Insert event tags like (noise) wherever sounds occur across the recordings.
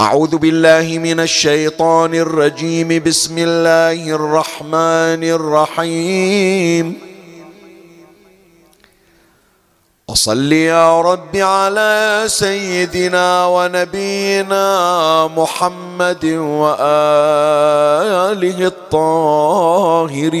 أعوذ بالله من الشيطان الرجيم. بسم الله الرحمن الرحيم. وصل يا رب على سيدنا ونبينا محمد وآله الطاهرين.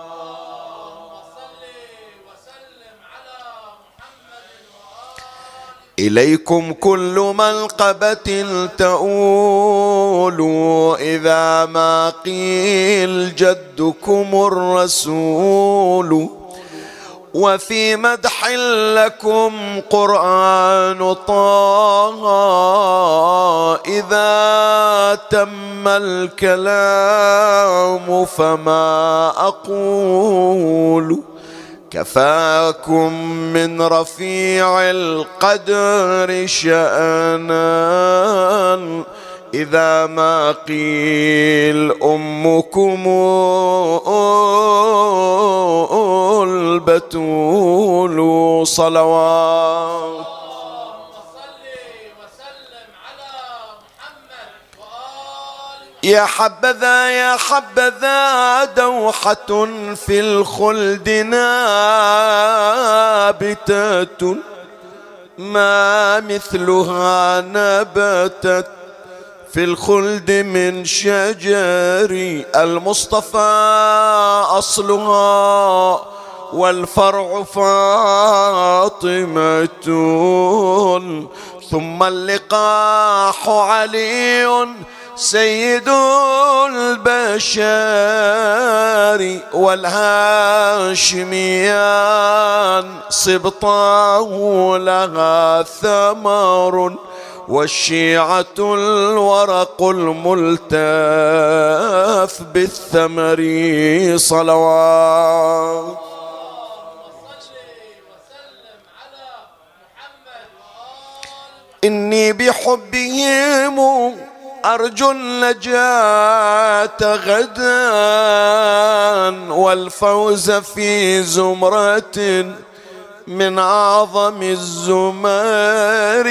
إليكم كل منقبة تؤول إذا ما قيل جدكم الرسول وفي مدح لكم قرآن طه إذا تم الكلام فما أقول كفاكم من رفيع القدر شأنا إذا ما قيل أمكم البتول صلوات. يا حبذا يا حبذا دوحة في الخلد نابتة ما مثلها نبتت في الخلد من شجر المصطفى أصلها والفرع فاطمة. ثم اللقاح علي سيد البشر والهاشميان سبطاه لها ثمر والشيعة الورق الملتف بالثمر صلوات. إني بحبهم أرجو النجاة غدا والفوز في زمرة من أعظم الزمار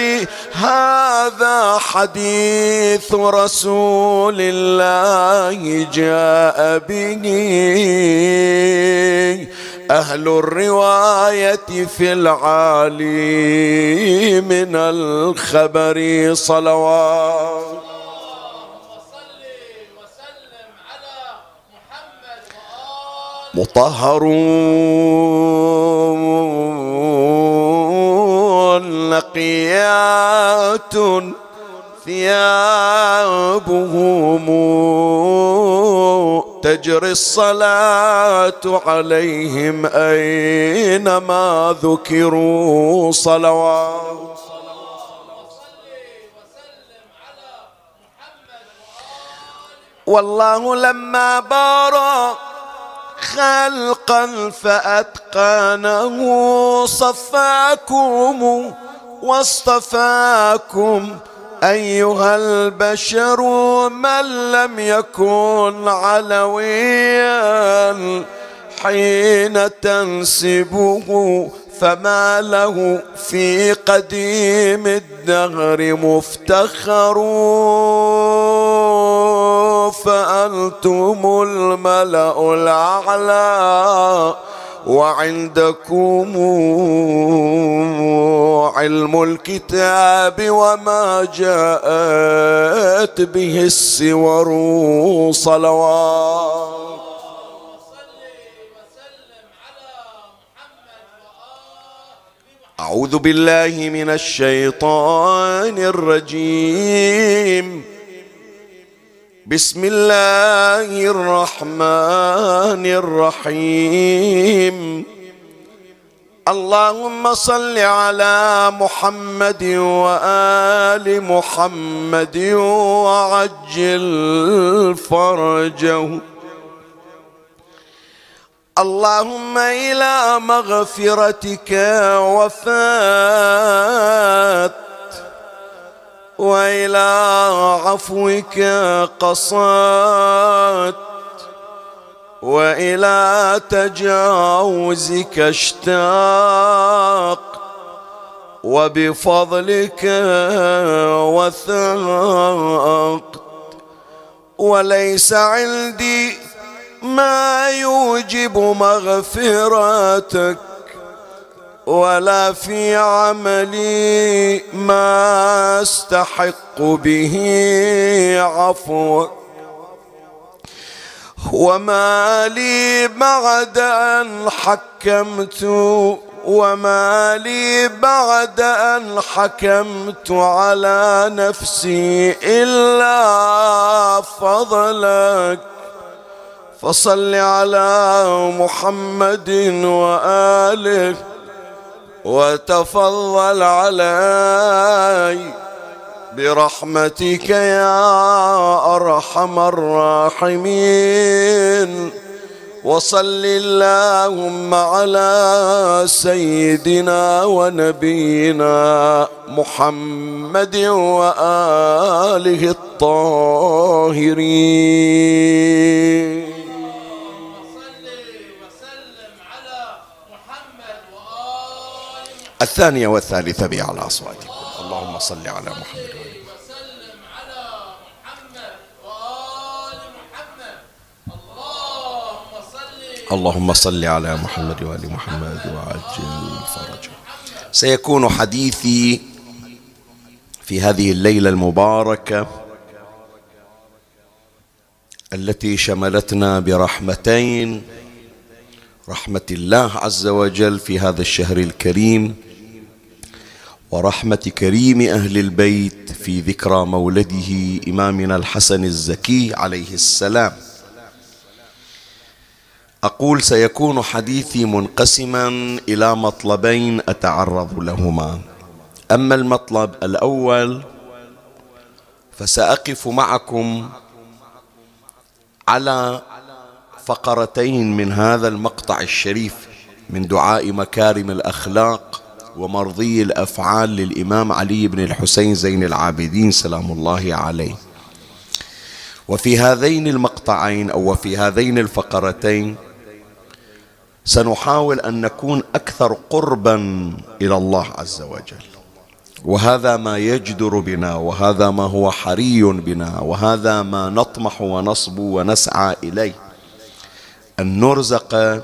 هذا حديث رسول الله جاء به. أهل الرواية في العالي من الخبر صلوات مطهرون نقيات ثيابهم تجري الصلاة عليهم أينما ذكروا صلوات. والله لما بارك خلقا فأتقانه صفاكم واصطفاكم أيها البشر من لم يكن علويا حين تنسبه فما له في قديم الدهر مفتخر فأنتم الملأ الأعلى وعندكم علم الكتاب وما جاءت به السور صلوات. أعوذ بالله من الشيطان الرجيم. بسم الله الرحمن الرحيم اللهم صل على محمد وآل محمد وعجل فرجه اللهم إلى مغفرتك وفات وإلى عفوك قصات وإلى تجاوزك اشتاق وبفضلك وثقت وليس عندي ما يوجب مغفرتك ولا في عملي ما استحق به عفوك وما لي بعد أن حكمت وما لي بعد أن حكمت على نفسي إلا فضلك. فصل على محمد وآله. وتفضل علي برحمتك يا أرحم الراحمين. وصل اللهم على سيدنا ونبينا محمد وآله الطاهرين. الثانية والثالثة بأعلى أصواتكم. اللهم صل على محمد اللهم صل على محمد وآل محمد وعجل فرجه. سيكون حديثي في هذه الليلة المباركة التي شملتنا برحمتين رحمة الله عز وجل في هذا الشهر الكريم. ورحمة كريم أهل البيت في ذكرى مولده إمامنا الحسن الزكي عليه السلام. أقول سيكون حديثي منقسما إلى مطلبين أتعرض لهما. أما المطلب الأول فسأقف معكم على فقرتين من هذا المقطع الشريف من دعاء مكارم الأخلاق ومرضي الأفعال للإمام علي بن الحسين زين العابدين سلام الله عليه. وفي هذين المقطعين أو وفي هذين الفقرتين سنحاول أن نكون أكثر قربا إلى الله عز وجل. وهذا ما يجدر بنا وهذا ما هو حري بنا وهذا ما نطمح ونصبو ونسعى إليه. أن نرزق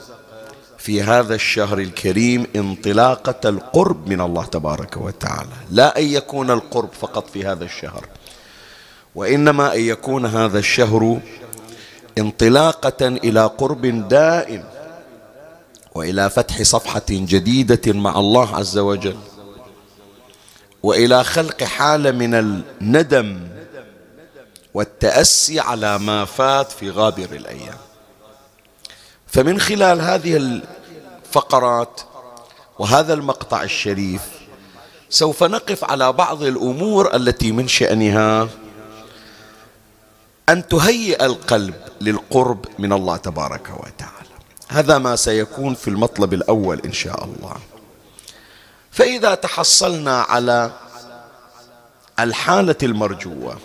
في هذا الشهر الكريم انطلاقة القرب من الله تبارك وتعالى. لا أن يكون القرب فقط في هذا الشهر وإنما أن يكون هذا الشهر انطلاقة إلى قرب دائم وإلى فتح صفحة جديدة مع الله عز وجل وإلى خلق حالة من الندم والتأسي على ما فات في غابر الأيام. فمن خلال هذه الفقرات وهذا المقطع الشريف سوف نقف على بعض الأمور التي من شأنها أن تهيئ القلب للقرب من الله تبارك وتعالى. هذا ما سيكون في المطلب الأول إن شاء الله. فإذا تحصلنا على الحالة المرجوة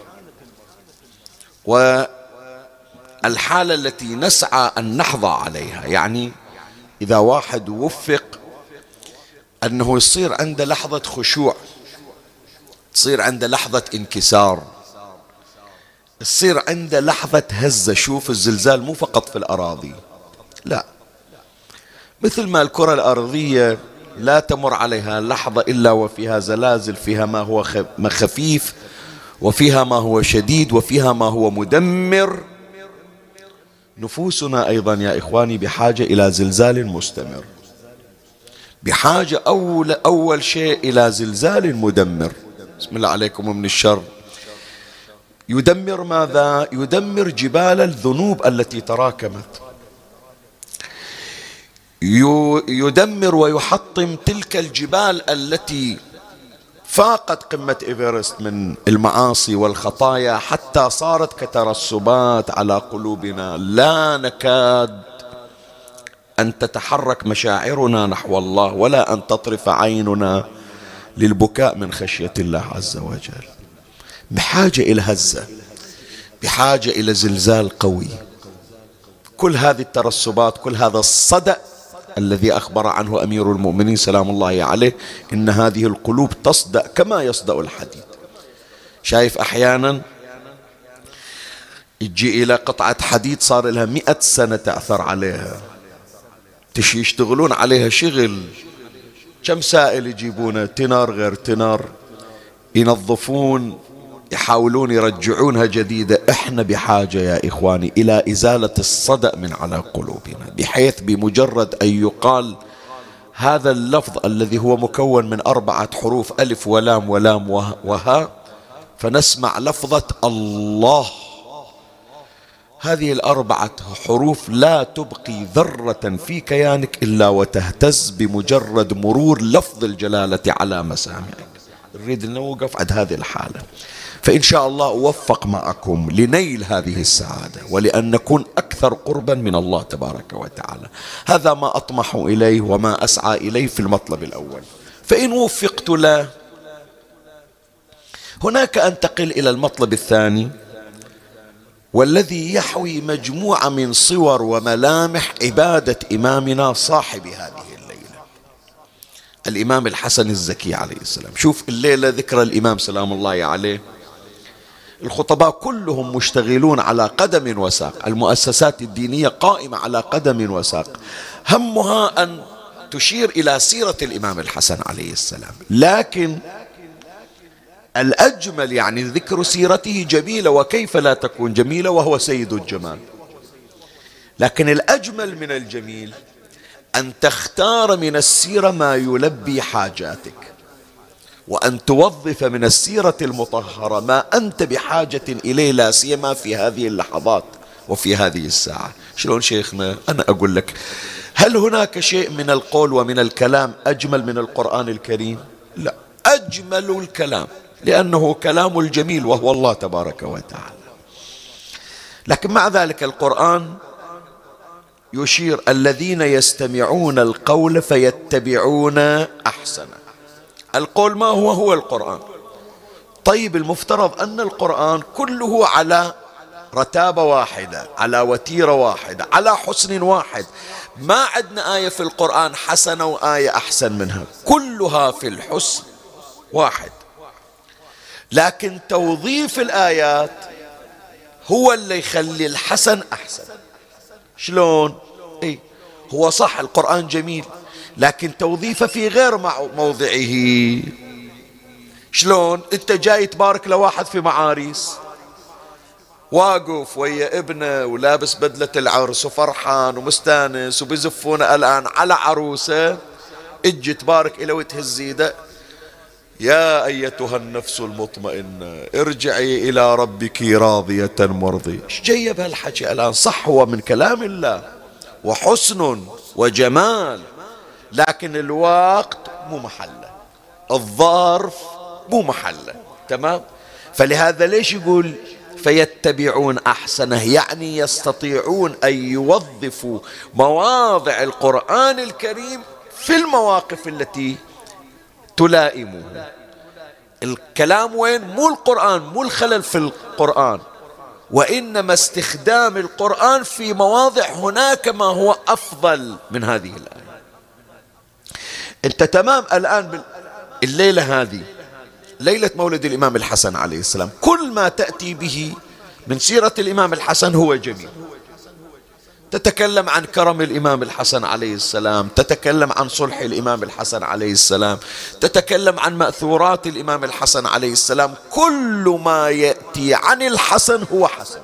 والحالة التي نسعى أن نحظى عليها. يعني إذا واحد وفق أنه يصير عنده لحظة خشوع تصير عنده لحظة انكسار تصير عنده لحظة هزة. شوف الزلزال مو فقط في الأراضي لا. مثل ما الكرة الأرضية لا تمر عليها لحظة إلا وفيها زلازل فيها ما هو خفيف وفيها ما هو شديد وفيها ما هو مدمر. نفوسنا أيضا يا إخواني بحاجة إلى زلزال مستمر. بحاجة أول, أول شيء إلى زلزال مدمر. بسم الله عليكم من الشر. يدمر ماذا؟ يدمر جبال الذنوب التي تراكمت. يدمر ويحطم تلك الجبال التي فاقت قمة إيفرست من المعاصي والخطايا حتى صارت كترسبات على قلوبنا. لا نكاد أن تتحرك مشاعرنا نحو الله ولا أن تطرف عيننا للبكاء من خشية الله عز وجل. بحاجة إلى هزة بحاجة إلى زلزال قوي. كل هذه الترسبات كل هذا الصدأ الذي أخبر عنه أمير المؤمنين سلام الله عليه إن هذه القلوب تصدأ كما يصدأ الحديد. شايف أحيانا يجي إلى قطعة حديد صار لها مئة سنة تأثر عليها. تشي يشتغلون عليها شغل. كم سائل يجيبونه؟ تنار غير تنار. ينظفون. يحاولون يرجعونها جديدة. إحنا بحاجة يا إخواني إلى إزالة الصدأ من على قلوبنا بحيث بمجرد أن يقال هذا اللفظ الذي هو مكون من أربعة حروف ألف ولام ولام وها فنسمع لفظة الله. هذه الأربعة حروف لا تبقي ذرة في كيانك إلا وتهتز بمجرد مرور لفظ الجلالة على مسامعك. نريد أن نوقف عند هذه الحالة. فإن شاء الله أوفق معكم لنيل هذه السعادة ولأن نكون أكثر قربا من الله تبارك وتعالى. هذا ما أطمح إليه وما أسعى إليه في المطلب الأول. فإن وفقت له هناك أنتقل إلى المطلب الثاني. والذي يحوي مجموعة من صور وملامح عبادة إمامنا صاحب هذه الليلة. الإمام الحسن الزكي عليه السلام. شوف الليلة ذكرى الإمام سلام الله عليه. الخطباء كلهم مشتغلون على قدم وساق. المؤسسات الدينية قائمة على قدم وساق. همها أن تشير إلى سيرة الإمام الحسن عليه السلام. لكن الأجمل يعني ذكر سيرته جميلة وكيف لا تكون جميلة وهو سيد الجمال. لكن الأجمل من الجميل أن تختار من السيرة ما يلبي حاجاتك. وأن توظف من السيرة المطهرة ما أنت بحاجة إليه لا سيما في هذه اللحظات وفي هذه الساعة. شلون شيخنا؟ أنا أقول لك هل هناك شيء من القول ومن الكلام أجمل من القرآن الكريم؟ لا أجمل الكلام لأنه كلام الجميل وهو الله تبارك وتعالى. لكن مع ذلك القرآن يشير الذين يستمعون القول فيتبعون أحسنه. القول ما هو؟ هو القرآن. طيب المفترض أن القرآن كله على رتابة واحدة على وتيرة واحدة على حسن واحد. ما عندنا آية في القرآن حسنة وآية أحسن منها. كلها في الحسن واحد. لكن توظيف الآيات هو اللي يخلي الحسن أحسن. شلون؟ إيه. هو صح القرآن جميل. لكن توظيفه في غير موضعه. شلون؟ انت جاي تبارك لواحد في معاريس. واقف ويا ابنه ولابس بدلة العرس وفرحان ومستانس وبزفونه الآن على عروسه. أجي تبارك إلى وتهز ايده يا أيتها النفس المطمئنة ارجعي إلى ربك راضية مرضية. إيش جاية بهالحكي الآن؟ صح هو من كلام الله. وحسن وجمال. لكن الوقت مو محله الظرف مو محله تمام؟ فلهذا ليش يقول فيتبعون أحسنه؟ يعني يستطيعون أن يوظفوا مواضع القرآن الكريم في المواقف التي تلائمه الكلام وين؟ مو القرآن مو الخلل في القرآن. وإنما استخدام القرآن في مواضع هناك ما هو أفضل من هذه الآية. أنت تمام الآن الليلة هذه. ليلة مولد الإمام الحسن عليه السلام. كل ما تأتي به من سيرة الإمام الحسن هو جميل. تتكلم عن كرم الإمام الحسن عليه السلام تتكلم عن صلح الإمام الحسن عليه السلام تتكلم عن مأثورات الإمام الحسن عليه السلام. كل ما يأتي عن الحسن هو حسن.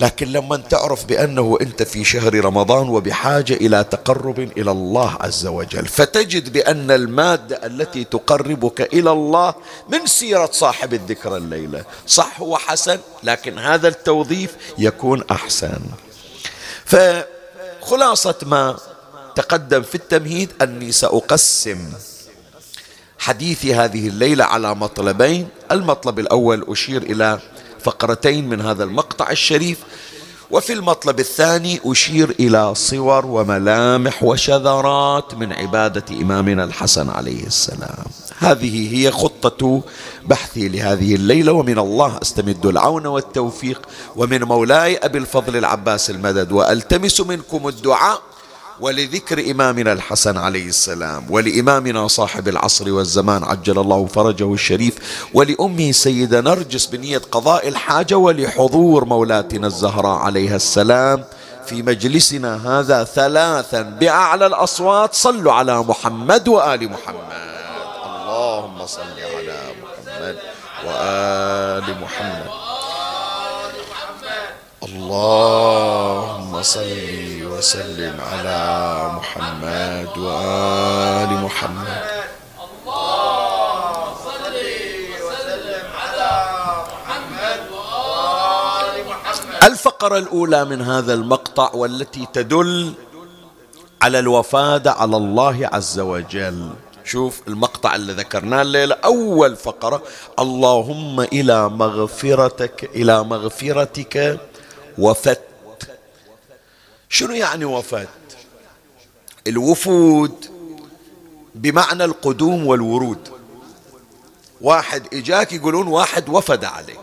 لكن لما تعرف بأنه أنت في شهر رمضان وبحاجة إلى تقرب إلى الله عز وجل فتجد بأن المادة التي تقربك إلى الله من سيرة صاحب الذكرى الليلة. صح هو حسن لكن هذا التوظيف يكون أحسن. فخلاصة ما تقدم في التمهيد أني سأقسم حديثي هذه الليلة على مطلبين. المطلب الأول أشير إلى فقرتين من هذا المقطع الشريف. وفي المطلب الثاني أشير إلى صور وملامح وشذرات من عبادة إمامنا الحسن عليه السلام. هذه هي خطة بحثي لهذه الليلة ومن الله أستمد العون والتوفيق. ومن مولاي أبي الفضل العباس المدد وألتمس منكم الدعاء ولذكر إمامنا الحسن عليه السلام ولإمامنا صاحب العصر والزمان عجل الله فرجه الشريف ولأمه سيدة نرجس بنية قضاء الحاجة ولحضور مولاتنا الزهراء عليها السلام. في مجلسنا هذا ثلاثا بأعلى الأصوات صلوا على محمد وآل محمد. اللهم صل على محمد وآل محمد. اللهم صل وسلم على محمد وآل محمد. الفقرة الأولى من هذا المقطع والتي تدل على الوفاة على الله عز وجل. شوف المقطع اللي ذكرناه الليلة أول فقرة اللهم إلى مغفرتك إلى مغفرتك وفت. شنو يعني وفد الوفود بمعنى القدوم والورود. واحد إجاك يقولون واحد وفد عليك.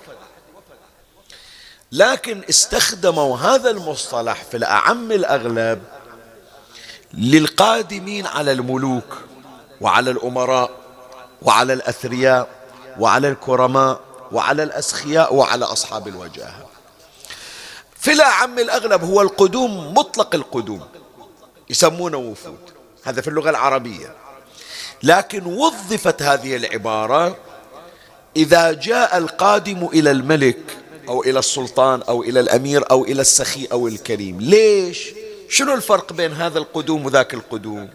لكن استخدموا هذا المصطلح في الأعم الأغلب للقادمين على الملوك وعلى الأمراء وعلى الأثرياء وعلى الكرماء وعلى الأسخياء وعلى أصحاب الوجاهة. في الأعم الأغلب هو القدوم مطلق القدوم يسمونه وفود هذا في اللغة العربية لكن وظفت هذه العبارة إذا جاء القادم إلى الملك أو إلى السلطان أو إلى الأمير أو إلى السخي أو الكريم ليش؟ شنو الفرق بين هذا القدوم وذاك القدوم؟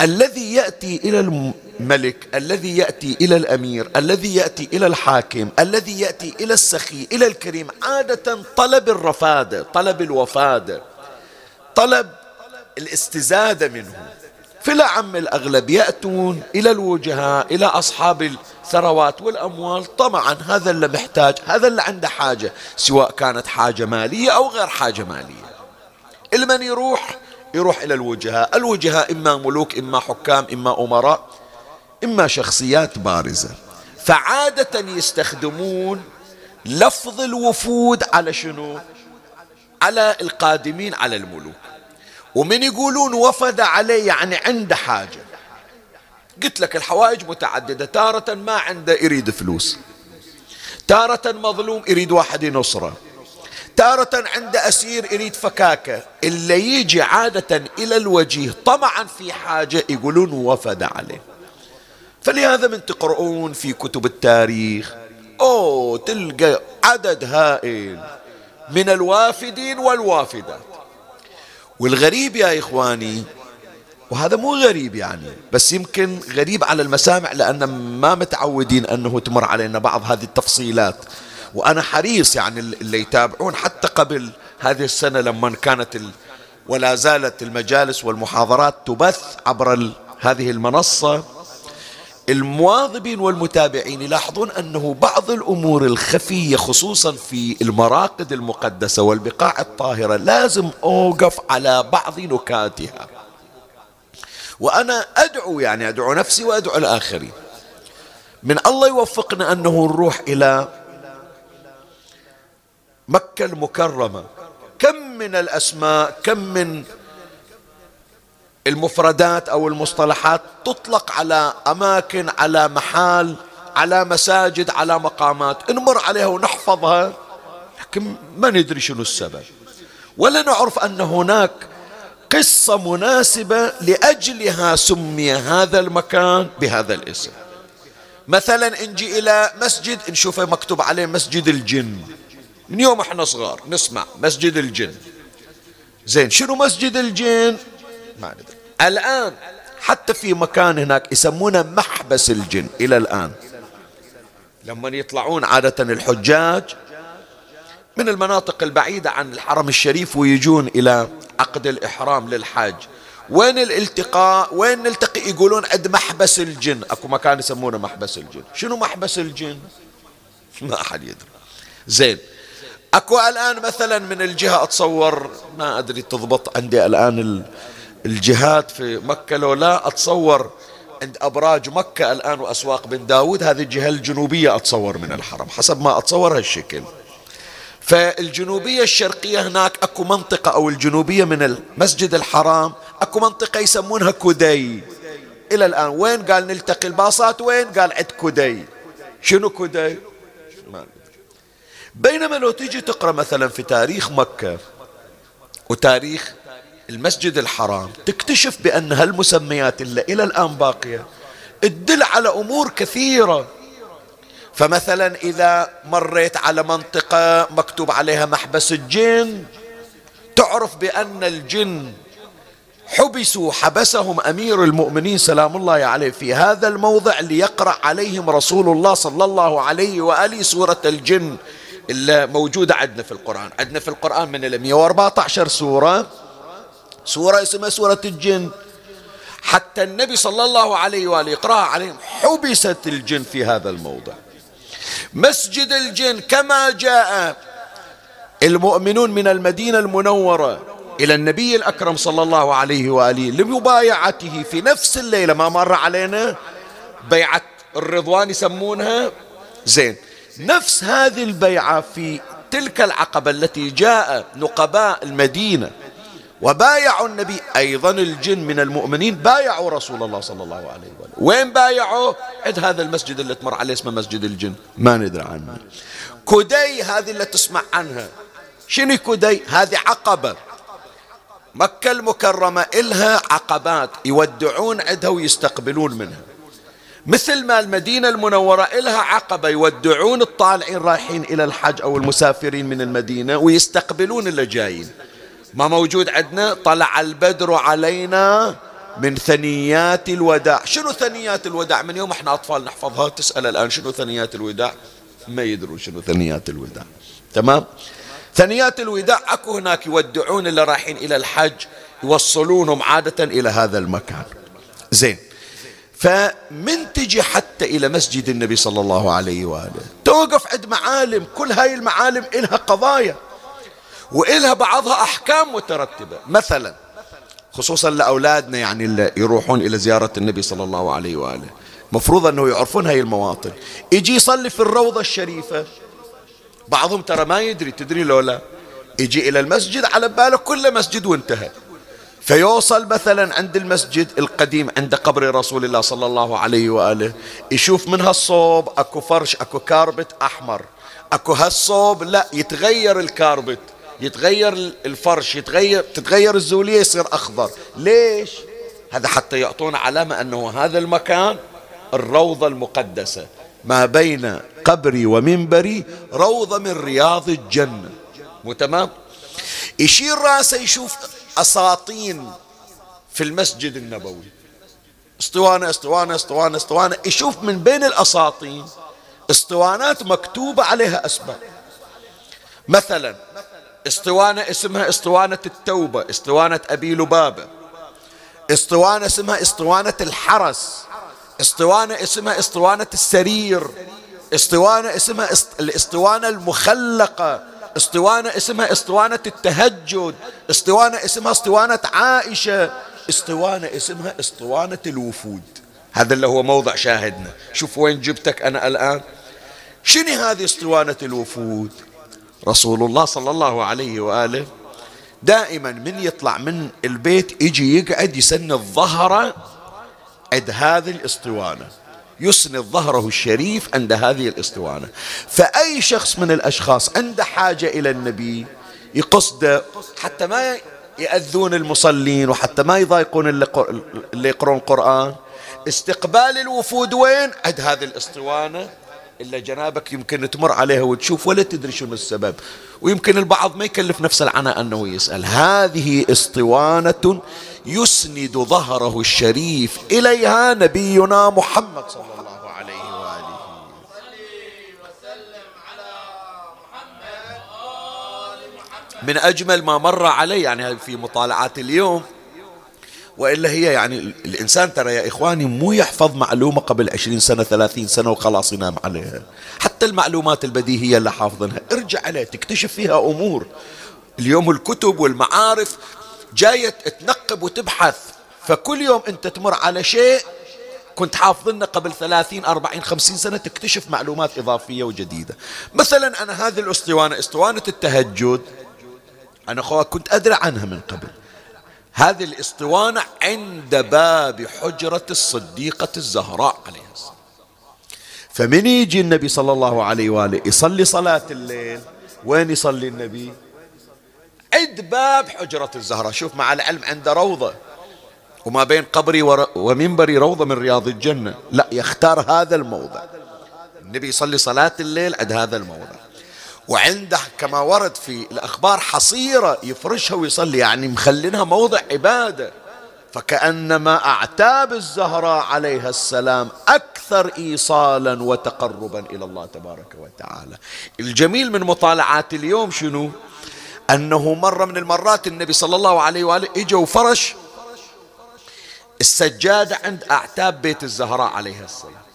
الذي يأتي إلى الملك الذي يأتي إلى الأمير الذي يأتي إلى الحاكم الذي يأتي إلى السخي إلى الكريم عادة طلب الرفادة طلب الوفادة طلب الاستزادة منه. في الأعم الأغلب يأتون إلى الوجهاء إلى أصحاب الثروات والأموال. طبعا هذا اللي محتاج هذا اللي عنده حاجة سواء كانت حاجة مالية أو غير حاجة مالية. المن يروح يروح إلى الوجهاء. الوجهاء إما ملوك إما حكام إما أمراء إما شخصيات بارزة. فعادة يستخدمون لفظ الوفود على شنو؟ على القادمين على الملوك. ومن يقولون وفد عليه يعني عنده حاجة. قلت لك الحوائج متعددة. تارة ما عنده يريد فلوس. تارة مظلوم يريد واحد ينصره. تارة عند أسير يريد فكاكة اللي يجي عادة إلى الوجيه طمعا في حاجة يقولون وفد عليه. فلهذا من تقرؤون في كتب التاريخ. أوه تلقى عدد هائل من الوافدين والوافدات. والغريب يا إخواني وهذا مو غريب يعني بس يمكن غريب على المسامع لأن ما متعودين أنه تمر علينا بعض هذه التفصيلات. وأنا حريص يعني اللي يتابعون حتى قبل هذه السنة لما كانت ال... ولا زالت المجالس والمحاضرات تبث عبر ال... هذه المنصة. المواظبين والمتابعين يلاحظون أنه بعض الأمور الخفية خصوصا في المراقد المقدسة والبقاع الطاهرة لازم أوقف على بعض نكاتها. وأنا أدعو يعني أدعو نفسي وأدعو الآخرين. من الله يوفقنا أنه نروح إلى مكة المكرمة. كم من الأسماء كم من المفردات أو المصطلحات تطلق على أماكن على محال على مساجد على مقامات. نمر عليها ونحفظها. لكن ما ندري شنو السبب. ولا نعرف أن هناك قصة مناسبة لأجلها سمي هذا المكان بهذا الاسم. مثلا نجي إلى مسجد نشوفه مكتوب عليه مسجد الجن. من يوم إحنا صغار نسمع مسجد الجن. زين شنو مسجد الجن؟ ما ندري. الآن حتى في مكان هناك يسمونه محبس الجن إلى الآن. لما يطلعون عادة الحجاج من المناطق البعيدة عن الحرم الشريف ويجون إلى عقد الإحرام للحاج. وين الالتقاء؟ وين نلتقي؟ يقولون عند محبس الجن. أكو مكان يسمونه محبس الجن. شنو محبس الجن؟ (laughs) ما أحد يدري. زين أكو الآن مثلا من الجهة أتصور ما أدري تضبط عندي الآن الجهات في مكة لو لا أتصور عند أبراج مكة الآن وأسواق بن داود هذه الجهة الجنوبية أتصور من الحرم حسب ما أتصور هالشكل. فالجنوبية الشرقية هناك أكو منطقة أو الجنوبية من المسجد الحرام أكو منطقة يسمونها كدي إلى الآن وين؟ قال نلتقي الباصات وين؟ قال عند كدي شنو كدي بينما لو تيجي تقرأ مثلا في تاريخ مكة وتاريخ المسجد الحرام تكتشف بأن هالمسميات اللي إلى الآن باقية تدل على أمور كثيرة. فمثلا إذا مريت على منطقة مكتوب عليها محبس الجن تعرف بأن الجن حبسوا حبسهم أمير المؤمنين سلام الله عليه في هذا الموضع ليقرأ عليهم رسول الله صلى الله عليه وآله سورة الجن. اللي موجودة عندنا في القرآن. عندنا في القرآن من ال 114 سورة. سورة اسمها سورة الجن. حتى النبي صلى الله عليه وآله يقرأها عليهم. حبست الجن في هذا الموضع. مسجد الجن كما جاء المؤمنون من المدينة المنورة إلى النبي الأكرم صلى الله عليه وآله لمبايعته في نفس الليلة. ما مر علينا؟ بيعة الرضوان يسمونها. زين. نفس هذه البيعة في تلك العقبة التي جاء نقباء المدينة. وبايعوا النبي أيضا الجن من المؤمنين بايعوا رسول الله صلى الله عليه وآله. وين بايعوا؟ عند هذا المسجد اللي تمر عليه اسمه مسجد الجن. ما ندري عنه. كدي هذه اللي تسمع عنها. شنو كدي هذه عقبة. مكة المكرمة إلها عقبات يودعون عندها ويستقبلون منها. مثل ما المدينة المنورة إلها عقبة يودعون الطالعين رايحين إلى الحج أو المسافرين من المدينة ويستقبلون اللي جايين. ما موجود عندنا؟ طلع البدر علينا من ثنيات الوداع. شنو ثنيات الوداع؟ من يوم إحنا أطفال نحفظها. تسأل الآن شنو ثنيات الوداع؟ ما يدرون شنو ثنيات الوداع. تمام؟ ثنيات الوداع أكو هناك يودعون اللي رايحين إلى الحج يوصلونهم عادة إلى هذا المكان. زين. فمن تجي حتى إلى مسجد النبي صلى الله عليه وآله. توقف عند معالم كل هاي المعالم إلها قضايا وإلها بعضها أحكام مترتبة. مثلا خصوصا لأولادنا يعني اللي يروحون إلى زيارة النبي صلى الله عليه وآله. مفروض أنه يعرفون هاي المواطن. يجي يصلي في الروضة الشريفة. بعضهم ترى ما يدري تدري لولا يجي إلى المسجد على باله كل مسجد وانتهى. فيوصل مثلا عند المسجد القديم عند قبر رسول الله صلى الله عليه وآله يشوف من هالصوب أكو فرش أكو كاربت أحمر. أكو هالصوب لا يتغير الكاربت يتغير الفرش يتغير تتغير الزولية يصير أخضر. ليش؟ هذا حتى يعطونا علامة أنه هذا المكان الروضة المقدسة. ما بين قبري ومنبري روضة من رياض الجنة. مو تمام؟ يشير راسه يشوف أساطين في المسجد النبوي. اسطوانة اسطوانة اسطوانة اسطوانة يشوف من بين الأساطين اسطوانات مكتوبة عليها أسماء مثلا اسطوانة اسمها اسطوانة التوبة اسطوانة أبي لبابة. اسطوانة اسمها اسطوانة الحرس. اسطوانة اسمها اسطوانة السرير. اسطوانة اسمها الاسطوانة المخلقة. اسطوانة اسمها اسطوانة التهجد. اسطوانة اسمها اسطوانة عائشة. اسطوانة اسمها اسطوانة الوفود. هذا اللي هو موضع شاهدنا. شوف وين جبتك أنا الآن. شنو هذه اسطوانة الوفود؟ رسول الله صلى الله عليه وآله دائما من يطلع من البيت يجي يقعد يسند ظهره عند هذه الاسطوانة يسند ظهره الشريف عند هذه الاسطوانة فأي شخص من الأشخاص عنده حاجة إلى النبي يقصده حتى ما يأذون المصلين وحتى ما يضايقون اللي يقرون قرآن استقبال الوفود وين؟ عند هذه الاسطوانة إلا جنابك يمكن تمر عليها وتشوف ولا تدري شنو السبب. ويمكن البعض ما يكلف نفس العناء أنه يسأل. هذه اسطوانة يسند ظهره الشريف إليها نبينا محمد صلى الله عليه وآله. من أجمل ما مر علي يعني في مطالعات اليوم وإلا هي يعني الإنسان ترى يا إخواني مو يحفظ معلومة قبل عشرين سنة ثلاثين سنة وخلاص ينام عليها. حتى المعلومات البديهية اللي حافظنها ارجع عليها تكتشف فيها أمور. اليوم الكتب والمعارف جاية تنقب وتبحث. فكل يوم أنت تمر على شيء كنت حافظنا قبل ثلاثين أربعين خمسين سنة تكتشف معلومات إضافية وجديدة. مثلا أنا هذه الأسطوانة أسطوانة التهجد. أنا كنت أدري عنها من قبل. هذه الاسطوانة عند باب حجرة الصديقة الزهراء عليه السلام. فمن يجي النبي صلى الله عليه وآله يصلي صلاة الليل وين يصلي النبي؟ عند باب حجرة الزهراء. شوف مع العلم عنده روضة وما بين قبري ومنبري روضة من رياض الجنة. لا يختار هذا الموضع. النبي يصلي صلاة الليل عند هذا الموضع. وعنده كما ورد في الأخبار حصيرة يفرشها ويصلي يعني مخلينها موضع عبادة. فكأنما أعتاب الزهراء عليها السلام أكثر إيصالا وتقربا إلى الله تبارك وتعالى. الجميل من مطالعات اليوم شنو؟ أنه مرة من المرات النبي صلى الله عليه وآله إجا وفرش السجادة عند أعتاب بيت الزهراء عليها السلام.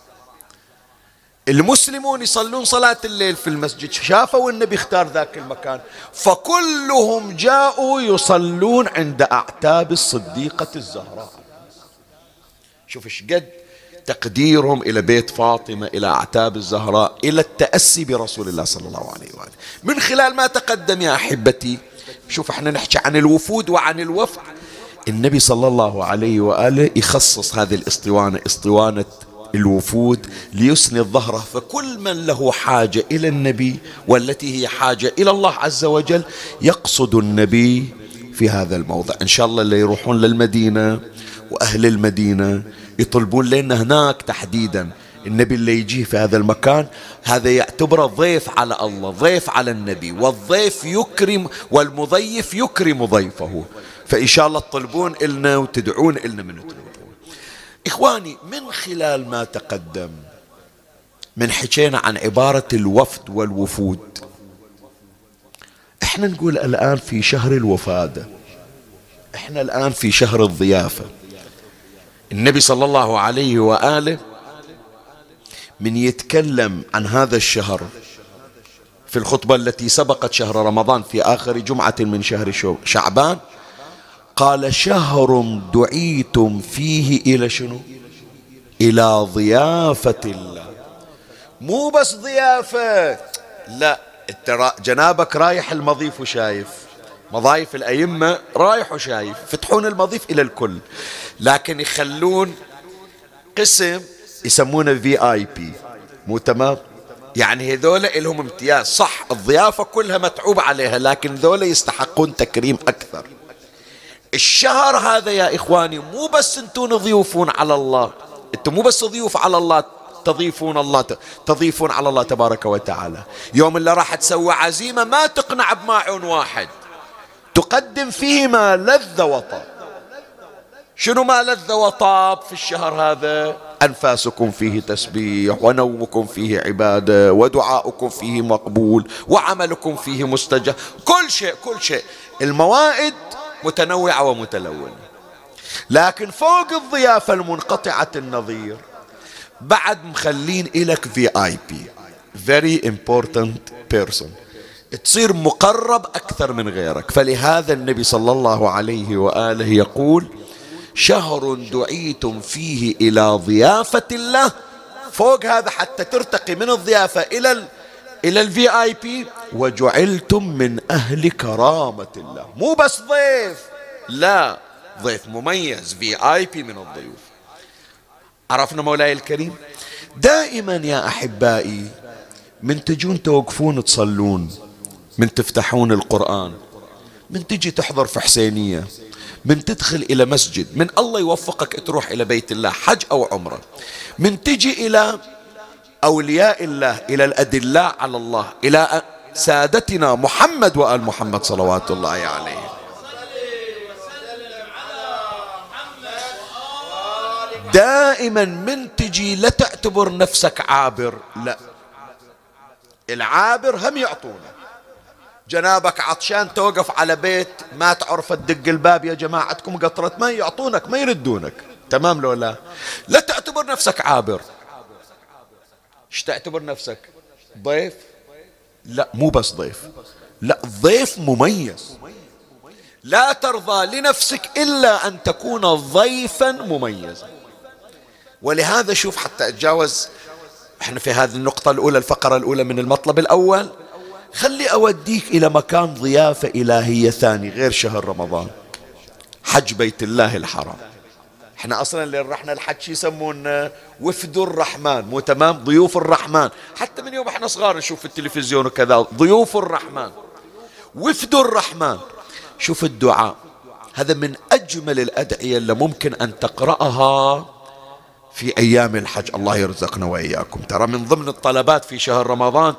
المسلمون يصلون صلاة الليل في المسجد شافوا النبي اختار ذاك المكان فكلهم جاءوا يصلون عند أعتاب الصديقة الزهراء. شوف قد تقديرهم إلى بيت فاطمة إلى أعتاب الزهراء إلى التأسي برسول الله صلى الله عليه وآله. من خلال ما تقدم يا أحبتي شوف إحنا نحكي عن الوفود وعن الوفد. النبي صلى الله عليه وآله يخصص هذه الاسطوانة اسطوانة الوفود ليسند ظهره فكل من له حاجة إلى النبي والتي هي حاجة إلى الله عز وجل يقصد النبي في هذا الموضع. إن شاء الله اللي يروحون للمدينة وأهل المدينة يطلبون لنا هناك تحديدا النبي اللي يجيه في هذا المكان هذا يعتبره ضيف على الله ضيف على النبي والضيف يكرم والمضيف يكرم ضيفه. فإن شاء الله تطلبون إلنا وتدعون إلنا من تطلبون. إخواني من خلال ما تقدم من حكينا عن عبارة الوفد والوفود إحنا نقول الآن في شهر الوفادة إحنا الآن في شهر الضيافة. النبي صلى الله عليه وآله من يتكلم عن هذا الشهر في الخطبة التي سبقت شهر رمضان في آخر جمعة من شهر شعبان قال شهر دعيتم فيه إلى شنو؟ إلى ضيافة الله. مو بس ضيافة لا جنابك رايح المضيف وشايف. مضايف الأئمة رايح وشايف. فتحون المضيف إلى الكل. لكن يخلون قسم يسمونه في آي بي مو تمام؟ يعني هذول لهم امتياز. صح الضيافة كلها متعوب عليها لكن ذولا يستحقون تكريم أكثر. الشهر هذا يا إخواني مو بس أنتم ضيوفون على الله. أنتم مو بس ضيوف على الله تضيفون الله تضيفون على الله تبارك وتعالى. يوم اللي راح تسوي عزيمة ما تقنع بماعون واحد. تقدم فيه ما لذ وطاب. شنو ما لذ وطاب في الشهر هذا؟ أنفاسكم فيه تسبيح ونومكم فيه عبادة ودعاؤكم فيه مقبول وعملكم فيه مستجاب. كل شيء كل شيء. الموائد متنوعة ومتلونة. لكن فوق الضيافة المنقطعة النظير بعد مخلين إلك VIP very important person. تصير مقرب أكثر من غيرك. فلهذا النبي صلى الله عليه وآله يقول شهر دعيتم فيه إلى ضيافة الله. فوق هذا حتى ترتقي من الضيافة إلى ال إلى ال VIP وجعلتم من أهل كرامة الله. مو بس ضيف. لا ضيف مميز في آي بي من الضيوف. عرفنا مولاي الكريم؟ دائما يا أحبائي من تجون توقفون تصلون من تفتحون القرآن من تجي تحضر في حسينية من تدخل إلى مسجد من الله يوفقك تروح إلى بيت الله حج أو عمرة من تجي إلى أولياء الله إلى الأدلاء على الله إلى سادتنا محمد وآل محمد صلوات الله عليه. دائما من تجي لا تعتبر نفسك عابر لا. العابر هم يعطونه جنابك عطشان توقف على بيت ما تعرف تدق الباب يا جماعتكم قطرة ما يعطونك ما يردونك. تمام لو لا؟ لا تعتبر نفسك عابر. إيش تعتبر نفسك؟ ضيف؟ لا مو بس ضيف. لا ضيف مميز. لا ترضى لنفسك إلا أن تكون ضيفا مميزا. ولهذا شوف حتى أتجاوز إحنا في هذه النقطة الأولى الفقرة الأولى من المطلب الأول. خلي أوديك إلى مكان ضيافة إلهية ثاني غير شهر رمضان. حج بيت الله الحرام. إحنا أصلا اللي رحنا الحج يسمون وفد الرحمن. مو تمام؟ ضيوف الرحمن. حتى من يوم إحنا صغار نشوف في التلفزيون وكذا. ضيوف الرحمن. وفد الرحمن. شوف الدعاء. هذا من أجمل الأدعية اللي ممكن أن تقرأها في أيام الحج. الله يرزقنا وإياكم. ترى من ضمن الطلبات في شهر رمضان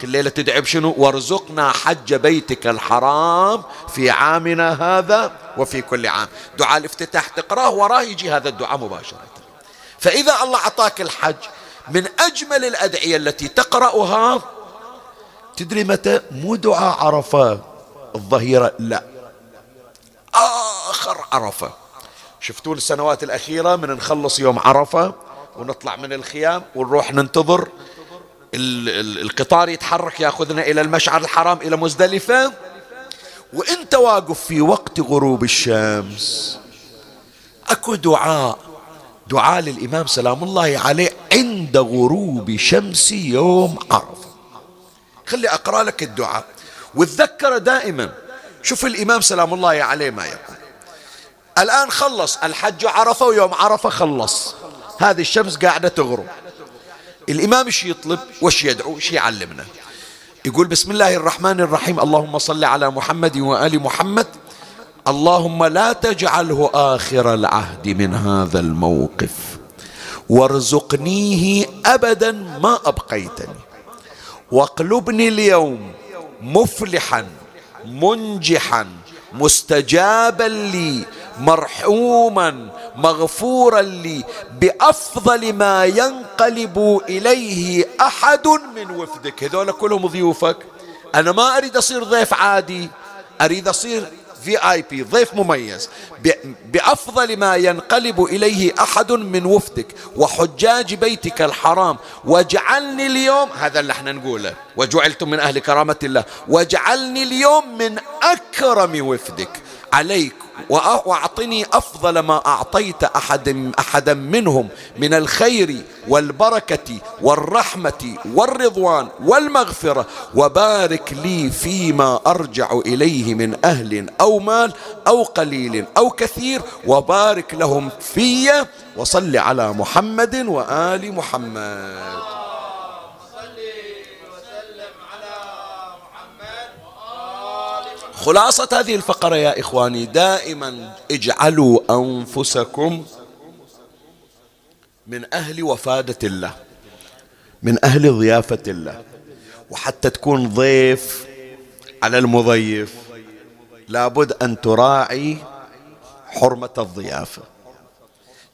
كل ليلة تدعي بشنو؟ وارزقنا حج بيتك الحرام في عامنا هذا وفي كل عام. دعاء الافتتاح تقرأه وراه يجي هذا الدعاء مباشرة. فإذا الله أعطاك الحج من أجمل الأدعية التي تقرأها تدري متى؟ مو دعاء عرفة الظهيرة لا. آخر عرفة. شفتوا السنوات الأخيرة من نخلص يوم عرفة ونطلع من الخيام ونروح ننتظر القطار يتحرك ياخذنا إلى المشعر الحرام إلى مزدلفة. وانت واقف في وقت غروب الشمس أكو دعاء دعاء للإمام سلام الله عليه عند غروب شمس يوم عرفة. خلي أقرأ لك الدعاء. وتذكر دائما شوف الإمام سلام الله عليه ما يقول. الآن خلص الحج عرفة ويوم عرفة خلص. هذه الشمس قاعدة تغرب. الإمام إيش يطلب وش يدعو إيش يعلمنا. يقول بسم الله الرحمن الرحيم اللهم صل على محمد وآل محمد. اللهم لا تجعله آخر العهد من هذا الموقف. وارزقنيه أبدا ما أبقيتني. واقلبني اليوم مفلحا منجحا مستجابا لي مرحوما مغفورا لي بأفضل ما ينقلب إليه أحد من وفدك. هذول كلهم ضيوفك. أنا ما أريد أصير ضيف عادي. أريد أصير في اي بي ضيف مميز. بأفضل ما ينقلب إليه أحد من وفدك. وحجاج بيتك الحرام. واجعلني اليوم هذا اللي إحنا نقوله. وجعلتم من أهل كرامة الله. واجعلني اليوم من أكرم وفدك. عليك وأعطني أفضل ما أعطيت احد أحدا منهم من الخير والبركة والرحمة والرضوان والمغفرة. وبارك لي فيما أرجع إليه من أهل أو مال أو قليل أو كثير. وبارك لهم في وصل على محمد وآل محمد. خلاصة هذه الفقرة يا إخواني دائما اجعلوا أنفسكم من أهل وفادة الله من أهل ضيافة الله وحتى تكون ضيف على المضيف لابد أن تراعي حرمة الضيافة.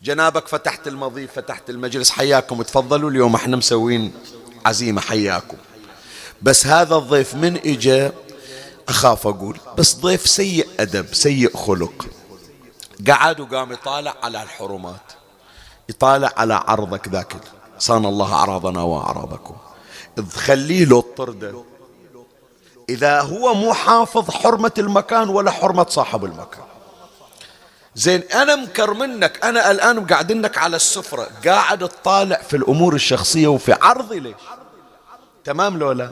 جنابك فتحت المضيف فتحت المجلس حياكم. تفضلوا اليوم إحنا مسوين عزيمة حياكم. بس هذا الضيف من إجا أخاف أقول بس ضيف سيء أدب سيء خلق. قعد وقام يطالع على الحرمات يطالع على عرضك ذاك. صان الله أعراضنا وأعراضكم. خليه له الطردة إذا هو مو حافظ حرمة المكان ولا حرمة صاحب المكان. زين أنا مكر منك أنا الآن قاعدينك على السفرة. قاعد تطالع في الأمور الشخصية وفي عرضي ليش؟ تمام لولا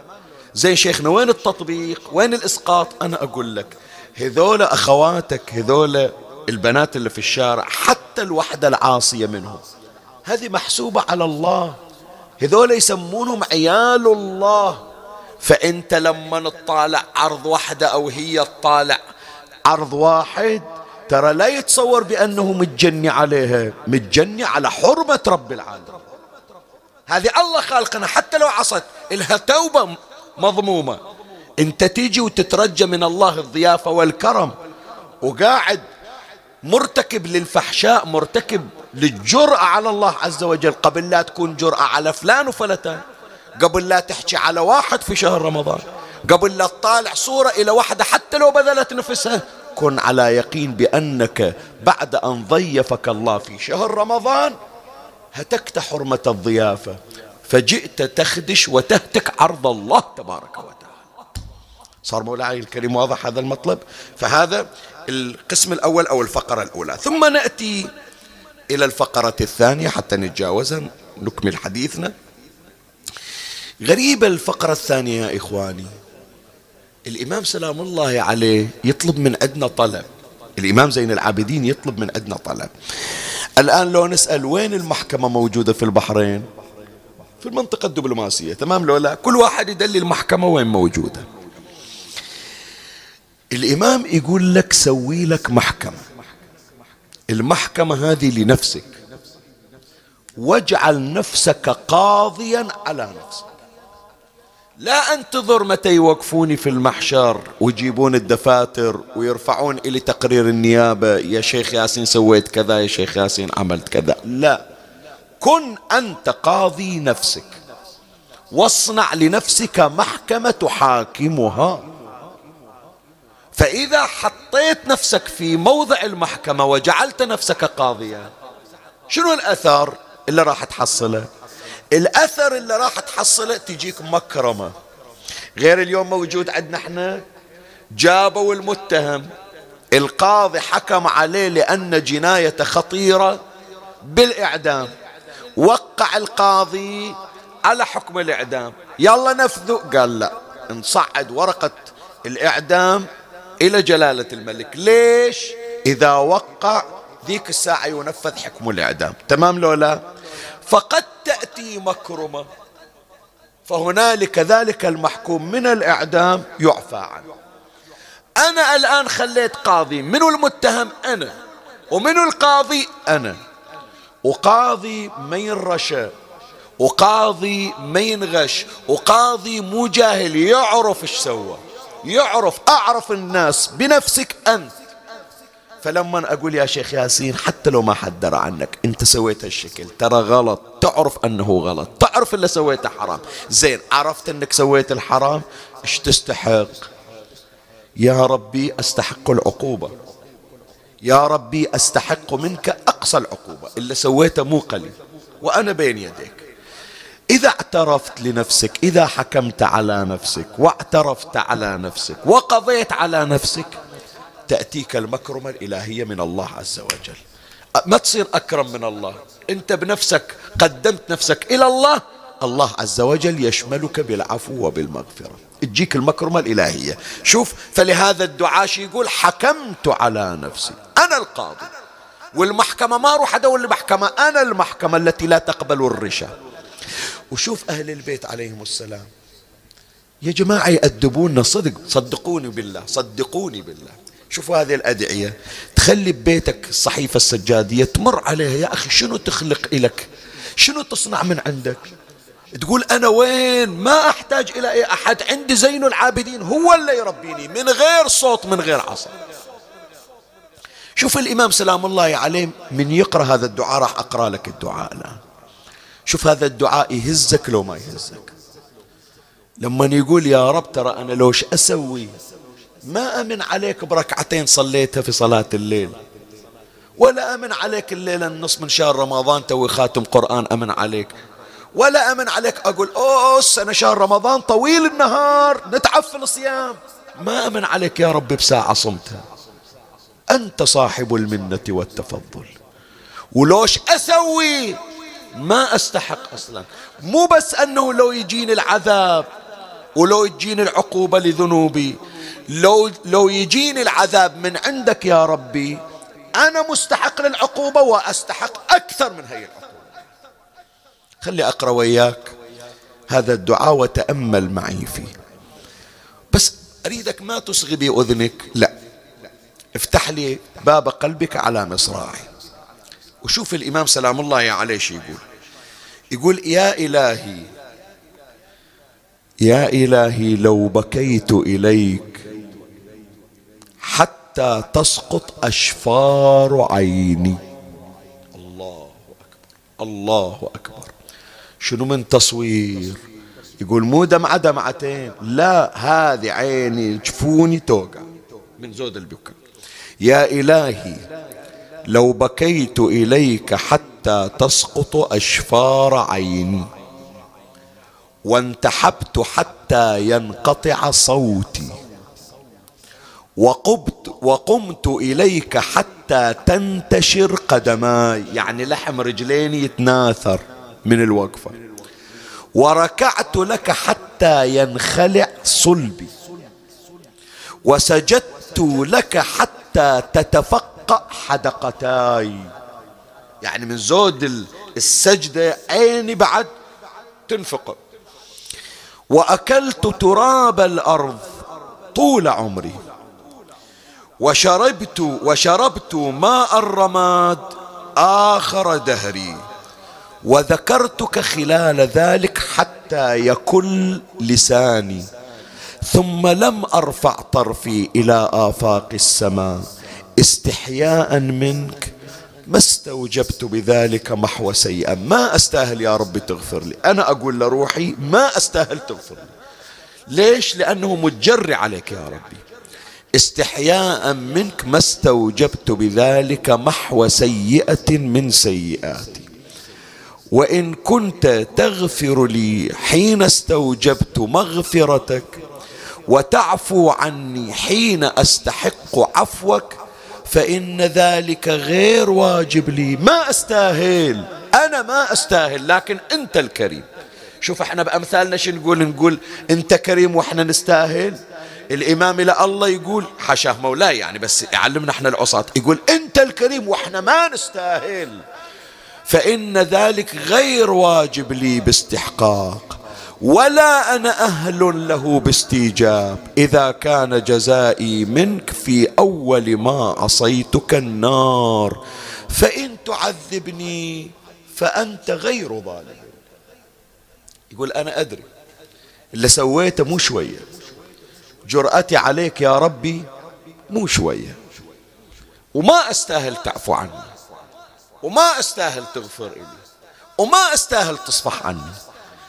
زين شيخنا وين التطبيق؟ وين الإسقاط؟ أنا أقول لك هذول أخواتك هذول البنات اللي في الشارع حتى الوحدة العاصية منهم هذه محسوبة على الله. هذول يسمونهم عيال الله. فأنت لما تطالع عرض واحدة أو هي تطالع عرض واحد ترى لا يتصور بأنه متجني عليها متجني على حرمة رب العالمين. هذه الله خالقنا حتى لو عصت إلها توبة مضمومة. انت تيجي وتترجى من الله الضيافة والكرم وقاعد مرتكب للفحشاء مرتكب للجرأة على الله عز وجل. قبل لا تكون جرأة على فلان وفلتان. قبل لا تحكي على واحد في شهر رمضان. قبل لا تطالع صورة إلى واحدة حتى لو بذلت نفسها. كن على يقين بأنك بعد أن ضيفك الله في شهر رمضان هتكت حرمة الضيافة. فجئت تخدش وتهتك عرض الله تبارك وتعالى. صار مولاي الكريم واضح هذا المطلب؟ فهذا القسم الأول أو الفقرة الأولى. ثم نأتي إلى الفقرة الثانية حتى نتجاوزها نكمل حديثنا. غريبة الفقرة الثانية يا إخواني. الإمام سلام الله عليه يطلب من عندنا طلب. الإمام زين العابدين يطلب من عندنا طلب. الآن لو نسأل وين المحكمة موجودة في البحرين؟ في المنطقة الدبلوماسية تمام لو لا؟ كل واحد يدلي المحكمة وين موجودة. الإمام يقول لك سوي لك محكمة. المحكمة هذه لنفسك. واجعل نفسك قاضيا على نفسك. لا أنتظر متى يوقفوني في المحشر ويجيبون الدفاتر ويرفعون إلي تقرير النيابة يا شيخ ياسين سويت كذا يا شيخ ياسين عملت كذا. لا. كن أنت قاضي نفسك. واصنع لنفسك محكمة تحاكمها. فإذا حطيت نفسك في موضع المحكمة وجعلت نفسك قاضيا شنو الأثر اللي راح تحصله؟ الأثر اللي راح تحصله تجيك مكرمة. غير اليوم موجود عندنا إحنا جابوا المتهم. القاضي حكم عليه لأن جناية خطيرة بالإعدام. وقع القاضي على حكم الإعدام. يلا نفذوا قال لا. نصعد ورقة الإعدام إلى جلالة الملك. ليش؟ إذا وقع ذيك الساعة ينفذ حكم الإعدام. تمام لو لا؟ فقد تأتي مكرمة. فهنالك ذلك المحكوم من الإعدام يعفى عنه. أنا الآن خليت قاضي. من المتهم؟ أنا. ومن القاضي؟ أنا. وقاضي ما ينرشى وقاضي ما ينغش وقاضي مو جاهل يعرف إيش سوى يعرف أعرف الناس بنفسك أنت. فلما أقول يا شيخ ياسين حتى لو ما حد درى عنك أنت سويت هالشكل ترى غلط تعرف أنه غلط تعرف اللي سويته حرام. زين عرفت أنك سويت الحرام؟ إيش تستحق؟ يا ربي أستحق العقوبة. يا ربي أستحق منك أقصى العقوبة. اللي سويته مو قليل وأنا بين يديك. إذا اعترفت لنفسك إذا حكمت على نفسك واعترفت على نفسك وقضيت على نفسك تأتيك المكرمة الإلهية من الله عز وجل. ما تصير أكرم من الله. أنت بنفسك قدمت نفسك إلى الله الله عز وجل يشملك بالعفو وبالمغفرة. تجيك المكرمة الإلهية. شوف فلهذا الدعاء يقول حكمت على نفسي. أنا القاضي. والمحكمة ما أروح أدور المحكمة. أنا المحكمة التي لا تقبل الرشا. وشوف أهل البيت عليهم السلام. يا جماعة يأدبوننا. صدق. صدقوني بالله. صدقوني بالله. شوفوا هذه الأدعية. تخلي ببيتك الصحيفة السجادية. تمر عليها. يا أخي شنو تخلق إلك؟ شنو تصنع من عندك؟ تقول أنا وين؟ ما أحتاج إلى أي أحد. عندي زين العابدين هو اللي يربيني من غير صوت من غير عصا. شوف الإمام سلام الله عليه من يقرأ هذا الدعاء راح أقرأ لك الدعاء الآن. شوف هذا الدعاء يهزك لو ما يهزك. لما يقول يا رب ترى أنا لوش أسوي؟ ما أمن عليك بركعتين صليتها في صلاة الليل. ولا أمن عليك الليلة النص من شهر رمضان توي خاتم قرآن أمن عليك. ولا أمن عليك. أقول أوس أنا شهر رمضان طويل النهار نتعب في الصيام. ما أمن عليك يا رب بساعة صمتها أنت صاحب المنة والتفضل. ولوش أسوي؟ ما أستحق أصلا. مو بس أنه لو يجيني العذاب ولو يجيني العقوبة لذنوبي لو, لو يجيني العذاب من عندك يا ربي أنا مستحق للعقوبة وأستحق أكثر من هي العقوبة. خلي أقرأ وياك. هذا الدعاء وتأمل معي فيه. بس أريدك ما تصغي بأذنك لا. افتح لي باب قلبك على مصراعي. وشوف الإمام سلام الله عليه شو يقول. يقول يا إلهي يا إلهي لو بكيت إليك حتى تسقط أشفار عيني. الله أكبر. الله أكبر. شنو من تصوير؟ يقول مو دمعة دمعتين. لا هذه عيني. جفوني توقع. من زود البكاء. يا إلهي لو بكيت إليك حتى تسقط أشفار عيني وانتحبت حتى ينقطع صوتي وقمت وقمت إليك حتى تنتشر قدماي. يعني لحم رجليني يتناثر. من الوقفة. وركعت لك حتى ينخلع صلبي. وسجدت لك حتى تتفقأ حدقتاي. يعني من زود السجدة عيني بعد تنفق. وأكلت تراب الأرض طول عمري. وشربت وشربت ماء الرماد آخر دهري. وذكرتك خلال ذلك حتى يكل لساني ثم لم أرفع طرفي إلى آفاق السماء. استحياء منك ما استوجبت بذلك محو سيئا ما أستاهل يا رب تغفر لي. أنا أقول لروحي ما أستاهل تغفر لي. ليش؟ لأنه متجري عليك يا ربي. استحياء منك ما استوجبت بذلك محو سيئة من سيئاتي. وإن كنت تغفر لي حين استوجبت مغفرتك وتعفو عني حين أستحق عفوك فإن ذلك غير واجب لي. ما أستاهل. أنا ما أستاهل لكن أنت الكريم. شوف إحنا بأمثالنا شو نقول؟ نقول أنت كريم وإحنا نستاهل. الإمام لا الله يقول حشاه مولاي يعني بس يعلمنا إحنا العصاة. يقول أنت الكريم وإحنا ما نستاهل. فإن ذلك غير واجب لي باستحقاق ولا أنا أهل له باستيجاب. إذا كان جزائي منك في أول ما عصيتك النار فإن تعذبني فأنت غير ظالم. يقول أنا أدري اللي سويته مو شوية. جرأتي عليك يا ربي مو شوية. وما أستاهل تعفو عني وما أستاهل تغفر لي وما أستاهل تصفح عني.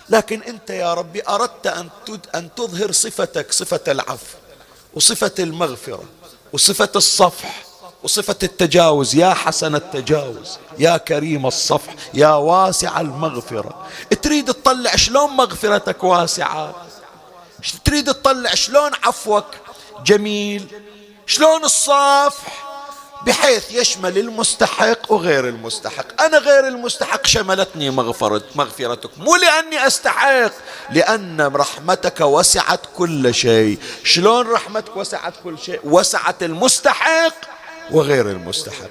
لكن أنت يا ربي أردت أن أن تظهر صفتك صفة العفو وصفة المغفرة وصفة الصفح وصفة التجاوز. يا حسن التجاوز يا كريم الصفح يا واسع المغفرة. تريد تطلع شلون مغفرتك واسعة؟ تريد تطلع شلون عفوك؟ جميل. شلون الصفح؟ بحيث يشمل المستحق وغير المستحق. أنا غير المستحق شملتني مغفرة مغفرتك. مو لأني أستحق لأن رحمتك وسعت كل شيء. شلون رحمتك وسعت كل شيء؟ وسعت المستحق وغير المستحق.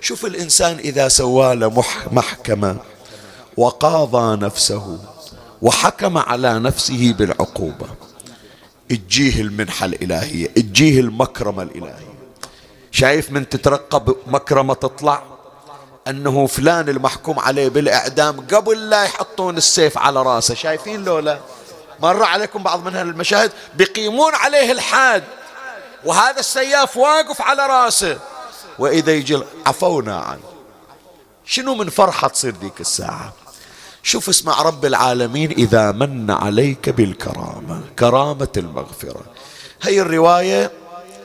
شوف الإنسان إذا سوى محكمة وقاضى نفسه وحكم على نفسه بالعقوبة تجيه المنحة الإلهية تجيه المكرمة الإلهية. شايف من تترقب مكرمة تطلع؟ أنه فلان المحكوم عليه بالإعدام قبل لا يحطون السيف على رأسه. شايفين لولا؟ مر عليكم بعض من المشاهد بيقيمون عليه الحاد وهذا السياف واقف على رأسه. وإذا يجي عفونا عنه. شنو من فرحة تصير ذيك الساعة؟ شوف اسمع رب العالمين إذا من عليك بالكرامة كرامة المغفرة. هي الرواية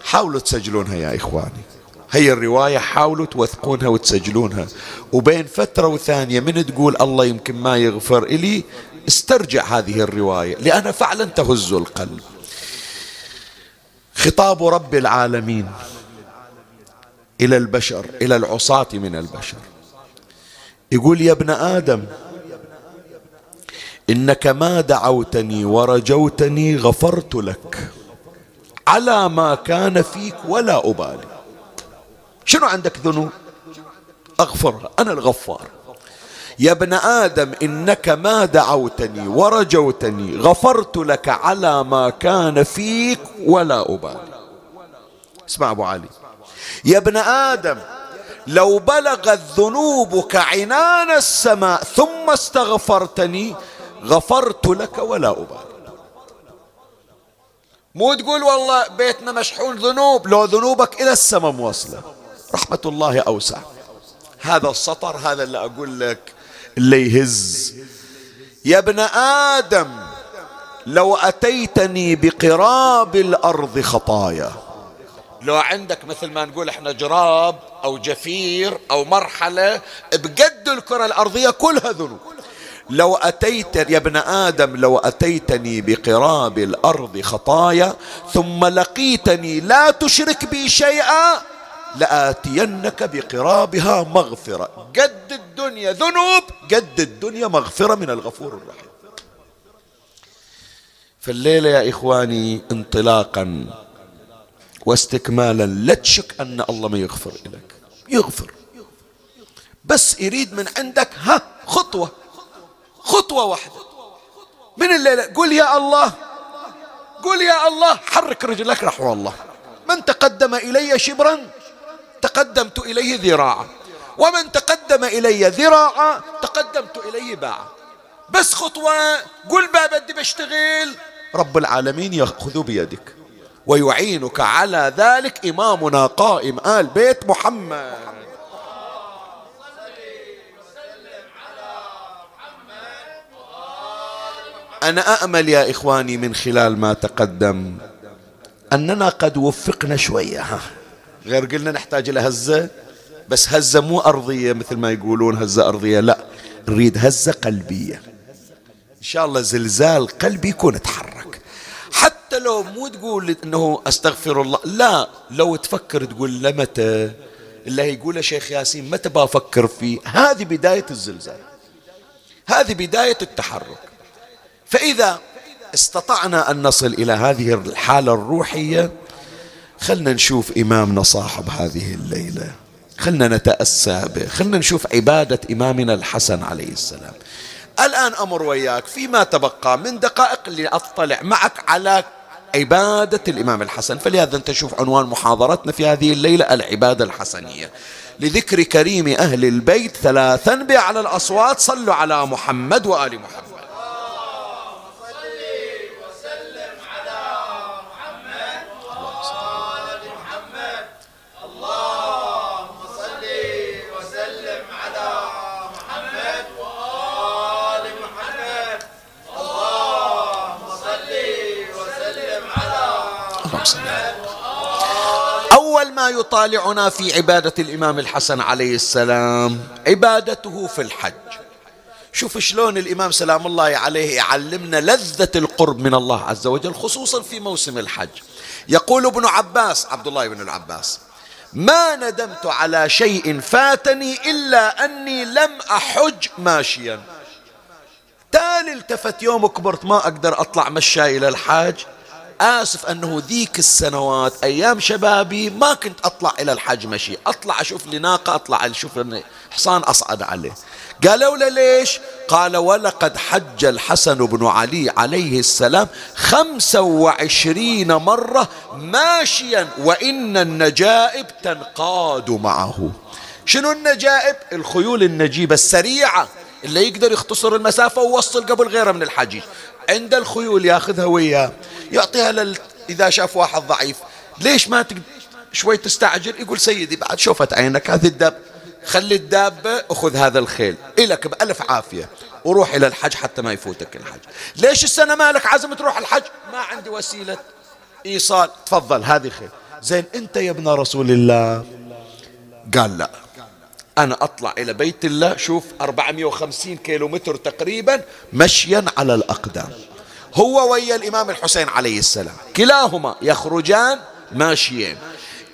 حاولوا تسجلونها يا إخواني. هي الرواية حاولوا توثقونها وتسجلونها. وبين فترة وثانية من تقول الله يمكن ما يغفر إلي استرجع هذه الرواية لأنها فعلا تهز القلب. خطاب رب العالمين إلى البشر إلى العصاة من البشر. يقول يا ابن آدم إنك ما دعوتني ورجوتني غفرت لك. على ما كان فيك ولا أبالي. شنو عندك ذنوب؟ أغفرها أنا الغفار. يا ابن آدم إنك ما دعوتني ورجوتني غفرت لك على ما كان فيك ولا أبالي. اسمع أبو علي. يا ابن آدم لو بلغت ذنوبك عنان السماء ثم استغفرتني غفرت لك ولا أبالي. مو تقول والله بيتنا مشحون ذنوب. لو ذنوبك إلى السماء موصلة رحمة الله أوسع. هذا السطر هذا اللي أقول لك اللي يهز. يا ابن آدم لو أتيتني بقراب الأرض خطايا. لو عندك مثل ما نقول إحنا جراب أو جفير أو مرحلة بقد الكرة الأرضية كلها ذنوب. لو أتيت يا ابن آدم لو أتيتني بقراب الأرض خطايا ثم لقيتني لا تشرك بي شيئا لآتينك بقرابها مغفرة. قد الدنيا ذنوب قد الدنيا مغفرة من الغفور الرحيم. فالليلة يا إخواني انطلاقا واستكمالا لا تشك أن الله ما يغفر لك يغفر. بس يريد من عندك ها خطوة. خطوة واحدة. من الليلة قل يا الله قل يا الله حرك رجلك نحو الله من تقدم إلي شبرا تقدمت إليه ذراعا. ومن تقدم إلي ذراعا تقدمت إليه باعا. بس خطوة قل ما بدي بشتغل. رب العالمين يأخذ بيدك ويعينك على ذلك إمامنا قائم آل بيت محمد. أنا أأمل يا إخواني من خلال ما تقدم أننا قد وفقنا شوية ها. غير قلنا نحتاج إلى هزة بس هزة مو أرضية مثل ما يقولون هزة أرضية لا نريد هزة قلبية. إن شاء الله زلزال قلبي يكون تحرك حتى لو مو تقول إنه أستغفر الله لا لو تفكر تقول لمتى؟ اللي يقوله شيخ ياسين متى بفكر فيه؟ هذه بداية الزلزال هذه بداية التحرك. فإذا استطعنا أن نصل إلى هذه الحالة الروحية خلنا نشوف إمامنا صاحب هذه الليلة. خلنا نتأسى به. خلنا نشوف عبادة إمامنا الحسن عليه السلام. الآن أمر وياك فيما تبقى من دقائق لأطلع معك على عبادة الإمام الحسن. فلهذا أنت تشوف عنوان محاضرتنا في هذه الليلة العبادة الحسنية. لذكر كريم أهل البيت ثلاثا بأعلى الأصوات صلوا على محمد وآل محمد. ما يطالعنا في عبادة الإمام الحسن عليه السلام عبادته في الحج. شوف شلون الإمام سلام الله عليه يعلمنا لذة القرب من الله عز وجل خصوصا في موسم الحج. يقول ابن عباس عبد الله بن العباس ما ندمت على شيء فاتني إلا أني لم أحج ماشيا. تالي التفت يوم كبرت ما أقدر أطلع مشاي إلى الحاج. آسف أنه ذيك السنوات أيام شبابي ما كنت أطلع إلى الحج مشي. أطلع أشوف لي ناقة أطلع أشوف حصان أصعد عليه. قالوا له ليش؟ قال ولقد حج الحسن بن علي عليه السلام خمسة وعشرين مرة ماشيا وإن النجائب تنقاد معه. شنو النجائب؟ الخيول النجيبة السريعة اللي يقدر يختصر المسافة ويوصل قبل غيره من الحجيج عند الخيول ياخذها وياه يعطيها لل... إذا شاف واحد ضعيف. ليش ما تقدر شوي تستعجل؟ يقول سيدي بعد شوفت عينك هذه الدب خلي الدابة أخذ هذا الخيل. إلك بألف عافية. وروح إلى الحج حتى ما يفوتك الحج. ليش السنة مالك عزم تروح الحج؟ ما عندي وسيلة إيصال. تفضل هذه خيل. زين أنت يا ابن رسول الله؟ قال لا. أنا أطلع إلى بيت الله شوف 450 كيلو متر تقريبا مشيا على الأقدام. هو ويا الإمام الحسين عليه السلام. كلاهما يخرجان ماشيين.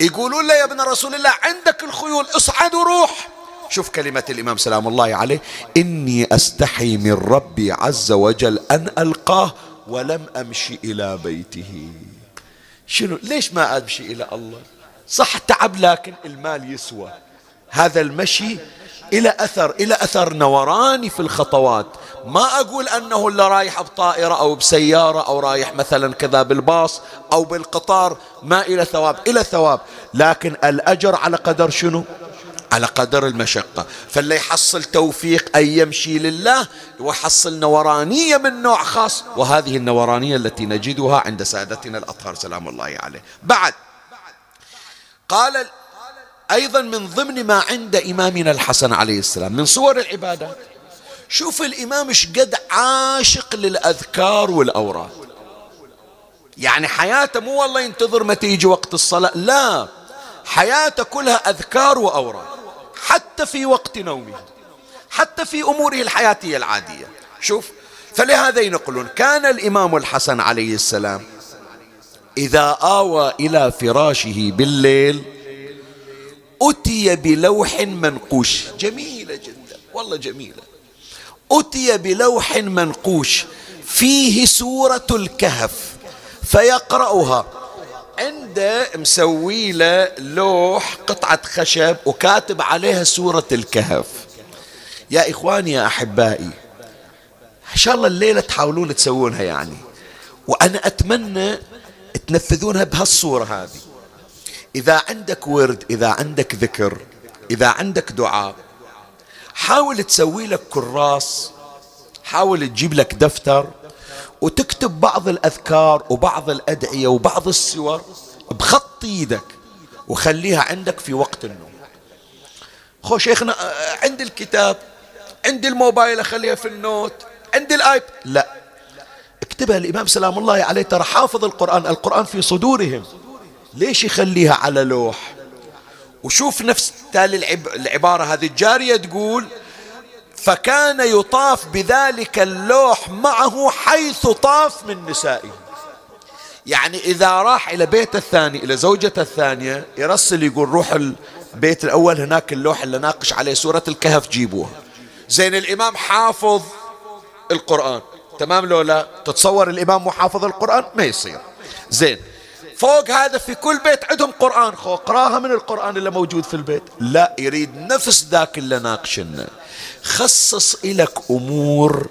يقولون له يا ابن رسول الله عندك الخيول اصعد وروح. شوف كلمة الإمام سلام الله عليه. إني أستحي من ربي عز وجل أن ألقاه ولم أمشي إلى بيته. شنو؟ ليش ما أمشي إلى الله؟ صح تعب لكن المال يسوى. هذا المشي إلى أثر إلى أثر نوراني في الخطوات. ما أقول أنه اللي رايح بطائرة أو بسيارة أو رايح مثلا كذا بالباص أو بالقطار ما إلى ثواب إلى ثواب. لكن الأجر على قدر شنو؟ على قدر المشقة. فاللي يحصل توفيق أن يمشي لله ويحصل نورانية من نوع خاص. وهذه النورانية التي نجدها عند سادتنا الأطهار سلام الله عليه. بعد قال أيضا من ضمن ما عند إمامنا الحسن عليه السلام. من صور العبادات شوف الإمام إيش قد عاشق للأذكار والأوراد يعني حياته مو والله ينتظر متى يجي وقت الصلاة. لا. حياته كلها أذكار وأوراد حتى في وقت نومه. حتى في أموره الحياتية العادية. شوف. فلهذا ينقلون. كان الإمام الحسن عليه السلام إذا آوى إلى فراشه بالليل أتي بلوح منقوش. جميلة جدا. والله جميلة. أتي بلوح منقوش. فيه سورة الكهف. فيقرأها. عنده مسوي له لوح قطعة خشب وكاتب عليها سورة الكهف. يا إخواني يا أحبائي إن شاء الله الليلة تحاولون تسوونها يعني. وأنا أتمنى تنفذونها بهالصورة هذه. إذا عندك ورد إذا عندك ذكر إذا عندك دعاء حاول تسوي لك كراس حاول تجيب لك دفتر وتكتب بعض الأذكار وبعض الأدعية وبعض السور بخط يدك وخليها عندك في وقت النوم. خو شيخنا عندي الكتاب عندي الموبايل أخليها في النوت عندي الآيب لا. اكتبها الإمام سلام الله عليه ترى حافظ القرآن القرآن في صدورهم. ليش يخليها على لوح؟ وشوف نفس تالي العبارة هذه الجارية تقول فكان يطاف بذلك اللوح معه حيث طاف من نسائه. يعني إذا راح إلى بيت الثاني إلى زوجته الثانية يرسل يقول روح البيت الأول هناك اللوح اللي ناقش عليه سورة الكهف جيبوها. زين الإمام حافظ القرآن. تمام لو لا؟ تتصور الإمام محافظ القرآن؟ ما يصير. زين فوق هذا في كل بيت عندهم قرآن. خو اقراها من القرآن اللي موجود في البيت. لا يريد نفس ذاك اللي ناقشنا. خصص إلك أمور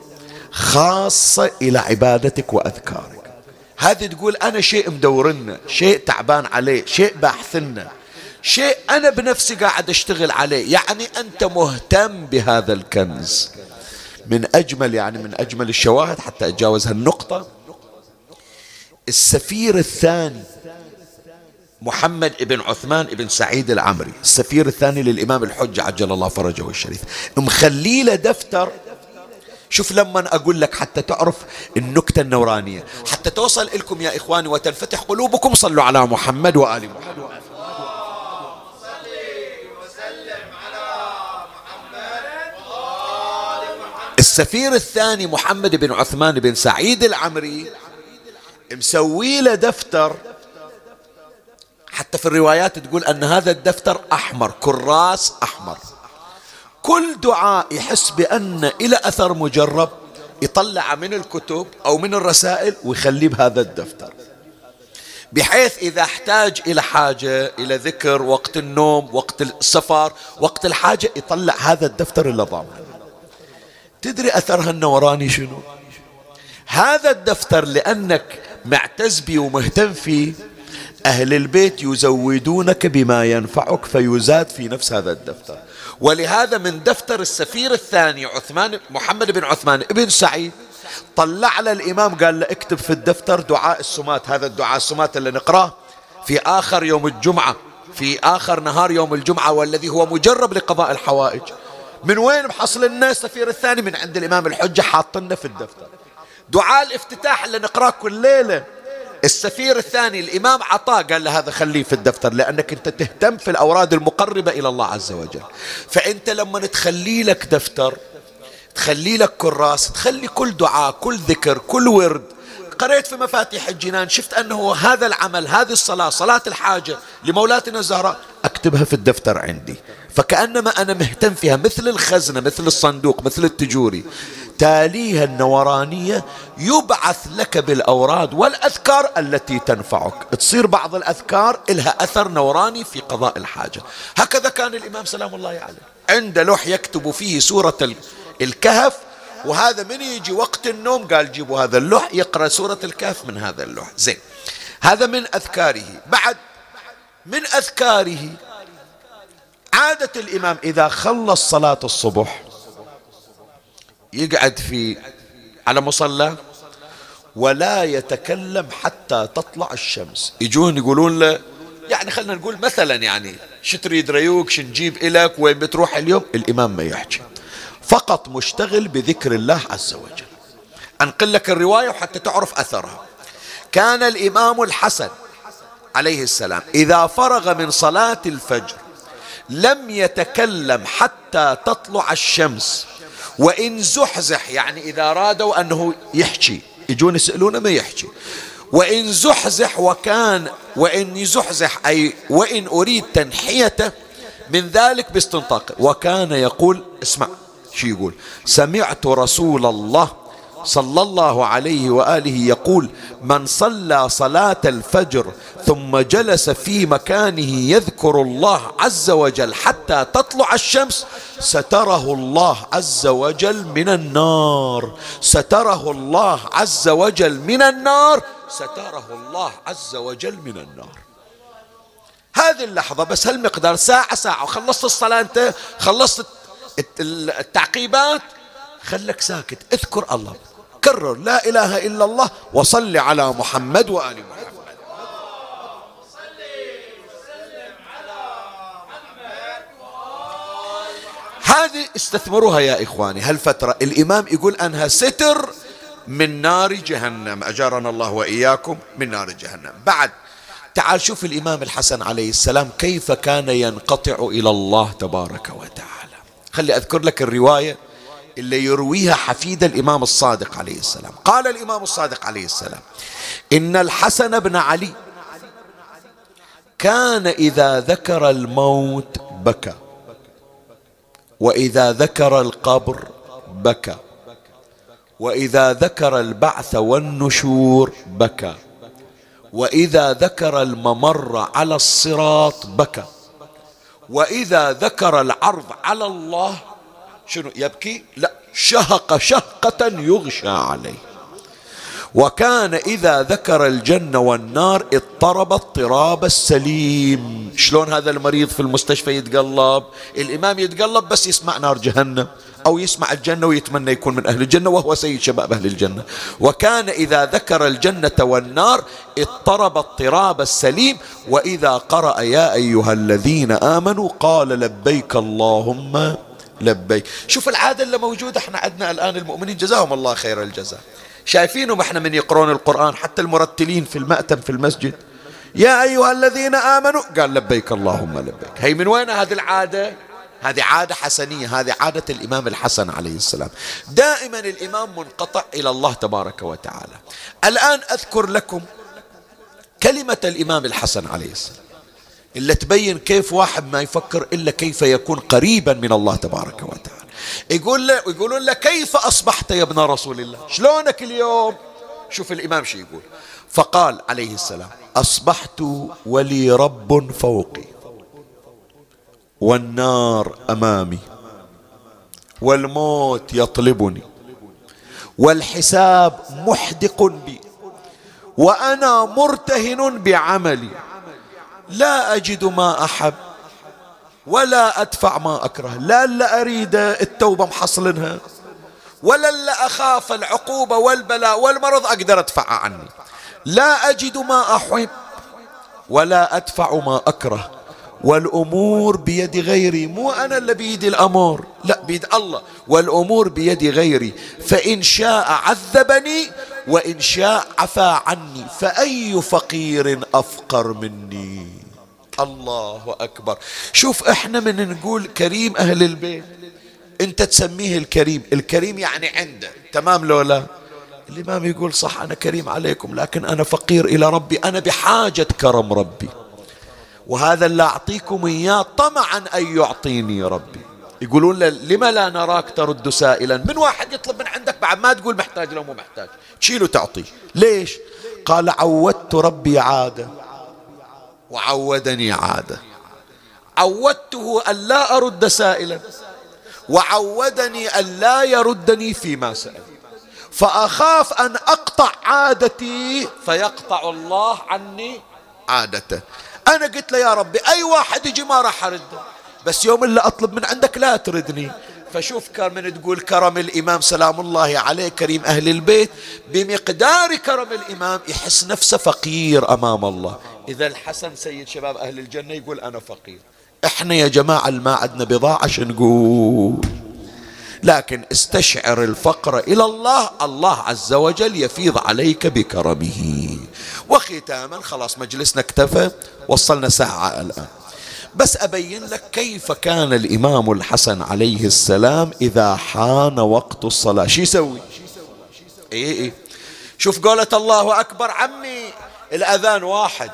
خاصة إلى عبادتك وأذكارك. هذه تقول أنا شيء مدورنا شيء تعبان عليه شيء باحثنا شيء أنا بنفسي قاعد أشتغل عليه. يعني أنت مهتم بهذا الكنز. من أجمل يعني من أجمل الشواهد حتى أتجاوز هالنقطة السفير الثاني محمد بن عثمان بن سعيد العمري السفير الثاني للإمام الحجة عجل الله فرجه الشريف. مخلي له دفتر. شوف لما أقول لك حتى تعرف النكتة النورانية. حتى توصل لكم يا إخواني وتنفتح قلوبكم صلوا على محمد وآل محمد. السفير الثاني محمد بن عثمان بن سعيد العمري مسوي له دفتر. حتى في الروايات تقول أن هذا الدفتر أحمر كراس أحمر. كل دعاء يحس بأن إلى أثر مجرب يطلع من الكتب أو من الرسائل ويخليه بهذا الدفتر. بحيث إذا احتاج إلى حاجة إلى ذكر وقت النوم وقت السفر وقت الحاجة يطلع هذا الدفتر اللي ضامن تدري أثرها النوراني شنو؟ هذا الدفتر لأنك معتز به ومهتم فيه أهل البيت يزودونك بما ينفعك فيزاد في نفس هذا الدفتر. ولهذا من دفتر السفير الثاني عثمان محمد بن عثمان ابن سعيد طلع له الإمام قال له اكتب في الدفتر دعاء السمات هذا الدعاء السمات اللي نقراه في آخر يوم الجمعة في آخر نهار يوم الجمعة والذي هو مجرب لقضاء الحوائج. من وين محصل الناس السفير الثاني؟ من عند الإمام الحجة حاطنا في الدفتر. دعاء الافتتاح اللي نقراه كل ليلة. السفير الثاني الإمام عطاء قال له هذا خليه في الدفتر لأنك أنت تهتم في الأوراد المقربة إلى الله عز وجل. فأنت لما تخلي لك دفتر تخلي لك كراس تخلي كل دعاء كل ذكر كل ورد. قريت في مفاتيح الجنان شفت أنه هذا العمل هذه الصلاة صلاة الحاجة لمولاتنا الزهراء أكتبها في الدفتر عندي. فكأنما أنا مهتم فيها مثل الخزنة مثل الصندوق مثل التجوري. تاليها النورانية يبعث لك بالأوراد والأذكار التي تنفعك. تصير بعض الأذكار لها أثر نوراني في قضاء الحاجة. هكذا كان الإمام سلام الله عليه. عند لوح يكتب فيه سورة الكهف وهذا من يجي وقت النوم؟ قال جيبوا هذا اللوح يقرأ سورة الكهف من هذا اللوح. زين. هذا من أذكاره. بعد من أذكاره عادة الإمام إذا خلص صلاة الصبح يقعد في على مصلى ولا يتكلم حتى تطلع الشمس. يجون يقولون له يعني خلينا نقول مثلا يعني شو تريد ريوك شو نجيب إلك وين بتروح اليوم؟ الإمام ما يحكي. فقط مشتغل بذكر الله عز وجل. أنقل لك الرواية وحتى تعرف أثرها. كان الإمام الحسن عليه السلام إذا فرغ من صلاة الفجر لم يتكلم حتى تطلع الشمس. وإن زحزح يعني إذا أرادوا أنه يحكي يجون يسألونه ما يحكي. وإن زحزح وكان وإن يزحزح أي وإن أريد تنحيته من ذلك باستنطاق. وكان يقول اسمع شو يقول سمعت رسول الله صلى الله عليه وآله يقول من صلى صلاة الفجر ثم جلس في مكانه يذكر الله عز وجل حتى تطلع الشمس ستره الله عز وجل من النار ستره الله عز وجل من النار ستره الله عز وجل من النار. هذه اللحظة بس هالمقدار ساعة ساعة وخلصت الصلاة أنت؟ خلصت التعقيبات؟ خلك ساكت اذكر الله. كرر لا إله إلا الله وصل على محمد وآل محمد. هذه استثمروها يا إخواني هالفترة الإمام يقول أنها ستر من نار جهنم. أجارنا الله وإياكم من نار جهنم. بعد تعال شوف الإمام الحسن عليه السلام كيف كان ينقطع إلى الله تبارك وتعالى. خلي أذكر لك الرواية. اللي يرويها حفيد الإمام الصادق عليه السلام. قال الإمام الصادق عليه السلام إن الحسن بن علي كان إذا ذكر الموت بكى وإذا ذكر القبر بكى وإذا ذكر البعث والنشور بكى وإذا ذكر الممر على الصراط بكى وإذا ذكر العرض على الله شنو يبكي؟ لا شهق شهقة يغشى عليه. وكان إذا ذكر الجنة والنار اضطرب اضطراب السليم. شلون هذا المريض في المستشفى يتقلب؟ الإمام يتقلب بس يسمع نار جهنم أو يسمع الجنة ويتمنى يكون من أهل الجنة وهو سيد شباب أهل الجنة. وكان إذا ذكر الجنة والنار اضطرب اضطراب السليم. وإذا قرأ يا أيها الذين آمنوا قال لبيك اللهم لبيك. شوف العادة اللي موجودة إحنا عندنا الآن المؤمنين. جزاهم الله خير الجزاء. شايفينهم إحنا من يقرون القرآن حتى المرتلين في المأتم في المسجد. يا أيها الذين آمنوا قال لبيك اللهم لبيك. هي من وين هذه العادة؟ هذه عادة حسنية هذه عادة الإمام الحسن عليه السلام. دائما الإمام منقطع إلى الله تبارك وتعالى. الآن أذكر لكم كلمة الإمام الحسن عليه السلام. إلا تبين كيف واحد ما يفكر إلا كيف يكون قريبا من الله تبارك وتعالى. يقول له يقولون له كيف أصبحت يا ابن رسول الله؟ شلونك اليوم؟ شوف الإمام شو يقول. فقال عليه السلام أصبحت ولي رب فوقي والنار أمامي والموت يطلبني والحساب محدق بي وأنا مرتهن بعملي. لا أجد ما أحب ولا أدفع ما أكره لا لا أريد التوبة محصلنها ولا لا أخاف العقوبة والبلاء والمرض أقدر أدفع عني لا أجد ما أحب ولا أدفع ما أكره والأمور بيد غيري مو أنا اللي بيدي الأمر لا بيد الله والأمور بيد غيري فإن شاء عذبني وإن شاء عفى عني فأي فقير أفقر مني؟ الله أكبر. شوف إحنا من نقول كريم أهل البيت. أنت تسميه الكريم. الكريم يعني عنده. تمام لولا الإمام يقول صح أنا كريم عليكم لكن أنا فقير إلى ربي. أنا بحاجة كرم ربي. وهذا اللي أعطيكم إياه طمعا أن يعطيني ربي. يقولون لما لا نراك ترد سائلا؟ من واحد يطلب من عندك بعد ما تقول محتاج لو مو محتاج. تشيله تعطيه. ليش؟ قال عودت ربي عادة. وعودني عادة. عودته أن لا أرد سائلا وعودني أن لا يردني فيما سأل. فأخاف أن أقطع عادتي فيقطع الله عني عادته. أنا قلت له يا ربي أي واحد يجي ما راح أرده بس يوم اللي أطلب من عندك لا تردني. فشوف كان من تقول كرم الإمام سلام الله عليه كريم أهل البيت بمقدار كرم الإمام يحس نفسه فقير أمام الله. إذا الحسن سيد شباب أهل الجنة يقول أنا فقير. إحنا يا جماعة ما عندنا بضاعة نقول. لكن استشعر الفقر إلى الله الله عز وجل يفيض عليك بكرمه. وختاما خلاص مجلسنا اكتفى وصلنا ساعة الآن. بس أبين لك كيف كان الإمام الحسن عليه السلام إذا حان وقت الصلاة. شو يسوي؟ إيه إيه. شوف قولة الله أكبر عمي الأذان واحد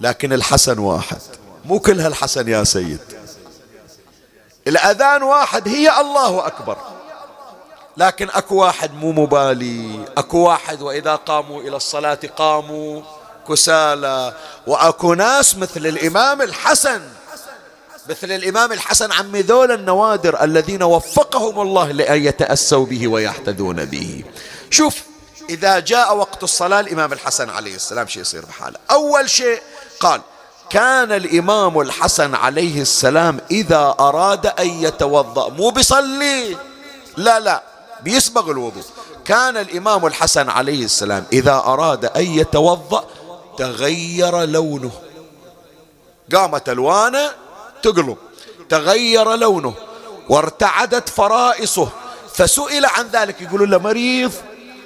لكن الحسن واحد. مو كلها الحسن يا سيد. الأذان واحد هي الله أكبر. لكن أكو واحد مو مبالي. أكو واحد وإذا قاموا إلى الصلاة قاموا. كسالى. وأكو ناس مثل الإمام الحسن مثل الإمام الحسن عمي ذول النوادر الذين وفقهم الله لأن يتأسوا به ويحتذون به. شوف إذا جاء وقت الصلاة الإمام الحسن عليه السلام شيء يصير بحاله؟ أول شيء قال كان الإمام الحسن عليه السلام إذا أراد أن يتوضأ مو بيصلي لا لا بيسبغ الوضوء. كان الإمام الحسن عليه السلام إذا أراد أن يتوضأ تغير لونه. قامت ألوانه تقلب. تغير لونه. وارتعدت فرائصه. فسئل عن ذلك. يقولون له مريض؟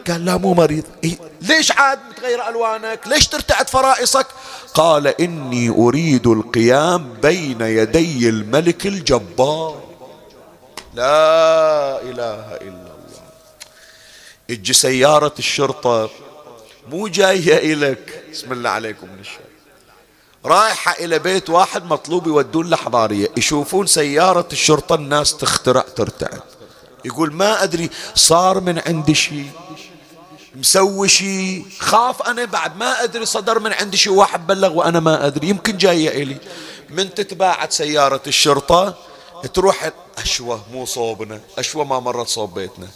قال لا مو مريض. إيه ليش عاد متغير ألوانك؟ ليش ترتعد فرائصك؟ قال إني أريد القيام بين يدي الملك الجبار. لا إله إلا الله. إجي سيارة الشرطة. مو جاية إلك. بسم الله عليكم من الشر. رايحة إلى بيت واحد مطلوب يودون له حضارية. يشوفون سيارة الشرطة الناس تخترع ترتعد. يقول ما أدري صار من عندي شيء مسوي شيء خاف أنا بعد. ما أدري صدر من عندي شيء واحد بلغ وأنا ما أدري. يمكن جاية إلي. من تتباعد سيارة الشرطة تروح أشوى مو صوبنا أشوى ما مرت صوب بيتنا.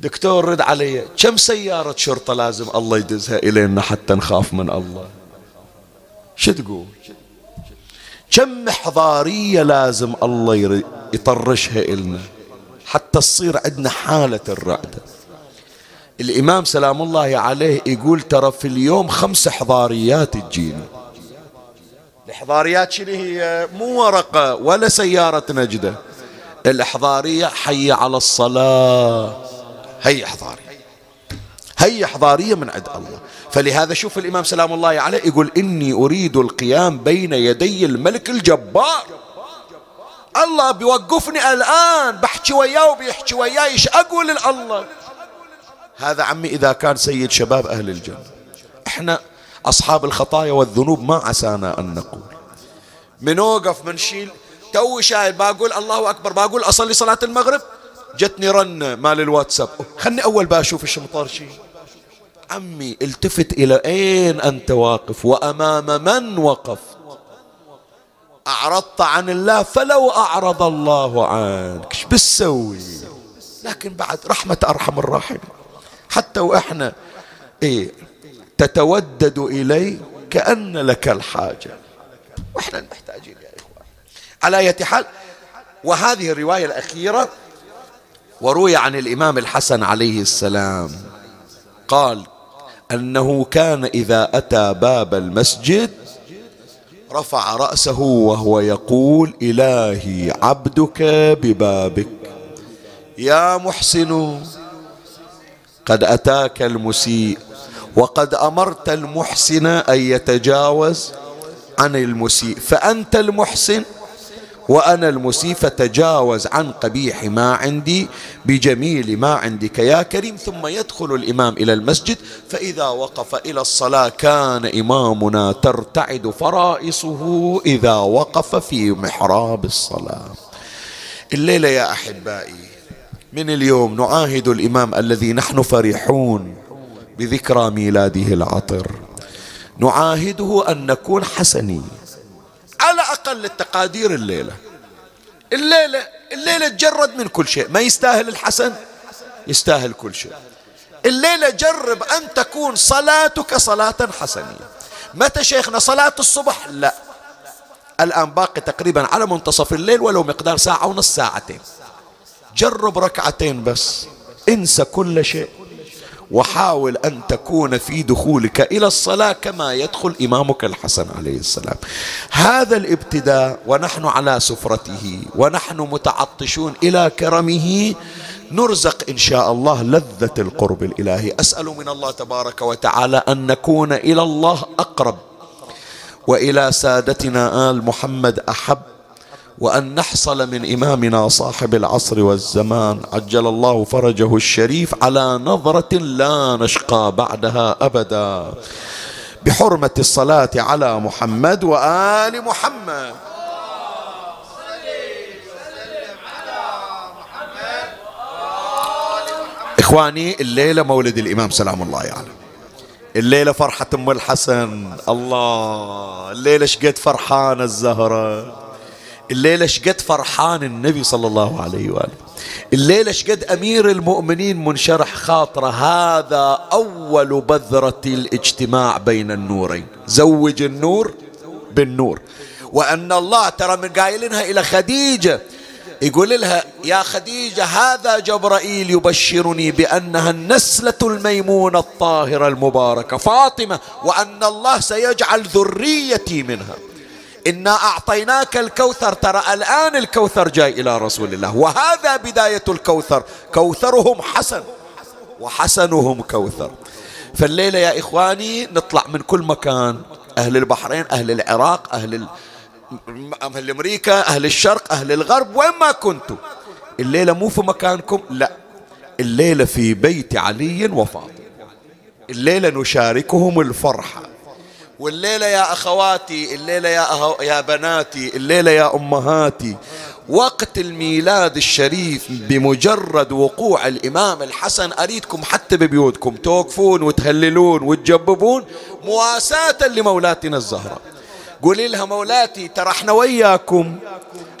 دكتور رد علي كم سيارة شرطة لازم الله يدزها إلينا حتى نخاف من الله؟ شو تقول؟ كم محضارية لازم الله يطرشها إلنا حتى تصير عندنا حالة الرعدة الإمام سلام الله عليه يقول ترى في اليوم خمس حضاريات تجيني الحضاريات شنو هي؟ مو ورقة ولا سيارة نجدة. الحضارية حي على الصلاة. هي حضارية هي حضارية من عند الله. فلهذا شوف الإمام سلام الله عليه يقول إني أريد القيام بين يدي الملك الجبار. الله بيوقفني الآن بحكي وياه وبيحكي وياي إيش أقول لله؟ هذا عمي إذا كان سيد شباب أهل الجنة. إحنا أصحاب الخطايا والذنوب ما عسانا أن نقول. من وقف من شيل. تو شايل بقول الله أكبر بقول أصلي صلاة المغرب. جتني رن مال الواتساب. خلني أول بشوف إيش مطرشي عمي التفت إلى أين أنت واقف؟ وأمام من وقف؟ أعرضت عن الله فلو أعرض الله عنك. إيش بتسوي؟ لكن بعد رحمة أرحم الراحمين. حتى وإحنا إيه تتودد إليه كأن لك الحاجة. وإحنا محتاجين يا إخوان. على أية حال وهذه الرواية الأخيرة وروي عن الإمام الحسن عليه السلام قال أنه كان إذا أتى باب المسجد رفع رأسه وهو يقول إلهي عبدك ببابك. يا محسن قد أتاك المسيء وقد أمرت المحسن أن يتجاوز عن المسيء فأنت المحسن؟ وأنا المسيء فتجاوز عن قبيح ما عندي بجميل ما عندك يا كريم. ثم يدخل الإمام إلى المسجد فإذا وقف إلى الصلاة كان إمامنا ترتعد فرائصه إذا وقف في محراب الصلاة. الليلة يا أحبائي من اليوم نعاهد الإمام الذي نحن فرحون بذكرى ميلاده العطر. نعاهده أن نكون حسنين. على أقل التقادير الليلة. الليلة الليلة تجرد من كل شيء. ما يستاهل الحسن؟ يستاهل كل شيء. الليلة جرب أن تكون صلاتك صلاة حسنية. متى شيخنا صلاة الصبح؟ لا. الآن باقي تقريبا على منتصف الليل ولو مقدار ساعة ونص ساعتين. جرب ركعتين بس. انسى كل شيء. وحاول أن تكون في دخولك إلى الصلاة كما يدخل إمامك الحسن عليه السلام. هذا الابتداء ونحن على سفرته ونحن متعطشون إلى كرمه نرزق إن شاء الله لذة القرب الإلهي. أسأل من الله تبارك وتعالى أن نكون إلى الله أقرب. وإلى سادتنا آل محمد أحب وأن نحصل من إمامنا صاحب العصر والزمان عجل الله فرجه الشريف على نظرة لا نشقى بعدها أبدا. بحرمة الصلاة على محمد وآل محمد. إخواني الليلة مولد الإمام سلام الله عليه يعني. الليلة فرحة أم الحسن. الله الليلة شقد فرحانة الزهرة. الليلة شقد فرحان النبي صلى الله عليه وآله. الليلة شقد أمير المؤمنين منشرح خاطره هذا أول بذرة الاجتماع بين النورين. زوج النور بالنور. وأن الله ترى من قايلينها إلى خديجة. يقول لها يا خديجة هذا جبرائيل يبشرني بأنها النسلة الميمونة الطاهرة المباركة فاطمة وأن الله سيجعل ذريتي منها. إنا أعطيناك الكوثر. ترى الآن الكوثر جاي إلى رسول الله. وهذا بداية الكوثر. كوثرهم حسن. وحسنهم كوثر. فالليلة يا إخواني نطلع من كل مكان. أهل البحرين أهل العراق أهل أهل أمريكا أهل الشرق أهل الغرب. وين ما كنتم الليلة مو في مكانكم. لا. الليلة في بيت علي وفاطمة. الليلة نشاركهم الفرحة. والليلة يا أخواتي الليلة يا, أهو يا بناتي الليلة يا أمهاتي. وقت الميلاد الشريف بمجرد وقوع الإمام الحسن أريدكم حتى ببيوتكم توقفون وتهللون وتجببون مواساة لمولاتنا الزهراء قولي لها مولاتي ترى إحنا وياكم.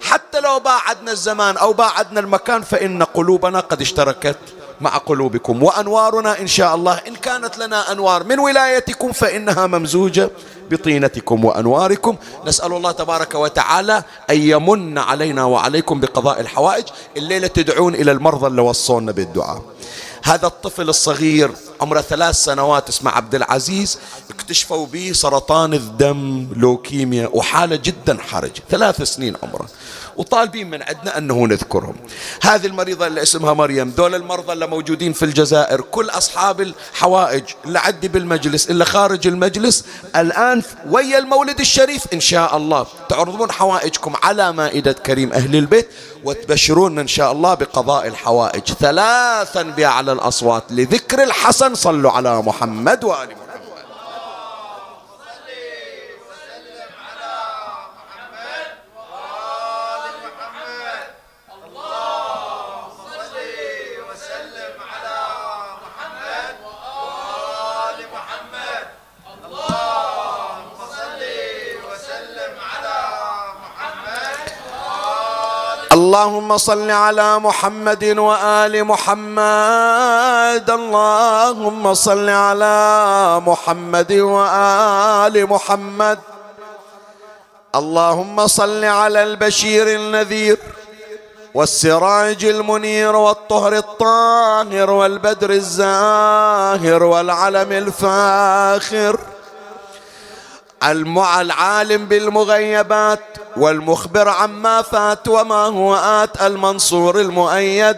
حتى لو باعدنا الزمان أو باعدنا المكان فإن قلوبنا قد اشتركت. مع قلوبكم. وأنوارنا إن شاء الله إن كانت لنا أنوار من ولايتكم فإنها ممزوجة بطينتكم وأنواركم. نسأل الله تبارك وتعالى أن يمن علينا وعليكم بقضاء الحوائج. الليلة تدعون إلى المرضى اللي وصونا بالدعاء. هذا الطفل الصغير عمره ثلاث سنوات اسمه عبد العزيز اكتشفوا به سرطان الدم لوكيميا وحالة جدا حرجة ثلاث سنين عمره. وطالبين من عندنا أنه نذكرهم. هذه المريضة اللي اسمها مريم دول المرضى اللي موجودين في الجزائر كل أصحاب الحوائج اللي عدي بالمجلس اللي خارج المجلس الآن ويا المولد الشريف إن شاء الله. تعرضون حوائجكم على مائدة كريم أهل البيت وتبشرون إن شاء الله بقضاء الحوائج ثلاثا بأعلى الأصوات لذكر الحسن. صلوا على محمد وآل محمد. اللهم صل على محمد وآل محمد. اللهم صل على محمد وآل محمد. اللهم صل على البشير النذير والسراج المنير والطهر الطاهر والبدر الزاهر والعلم الفاخر. المع العالم بالمغيبات والمخبر عما فات وما هو آت المنصور المؤيد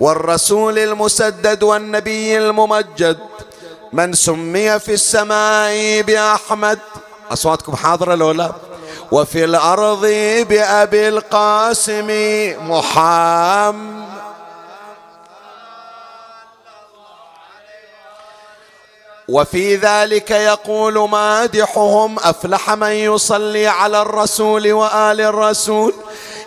والرسول المسدد والنبي الممجد. من سمي في السماء بأحمد أصواتكم حاضرة لولا وفي الأرض بأبي القاسم محمد. وفي ذلك يقول مادحهم أفلح من يصلي على الرسول وآل الرسول.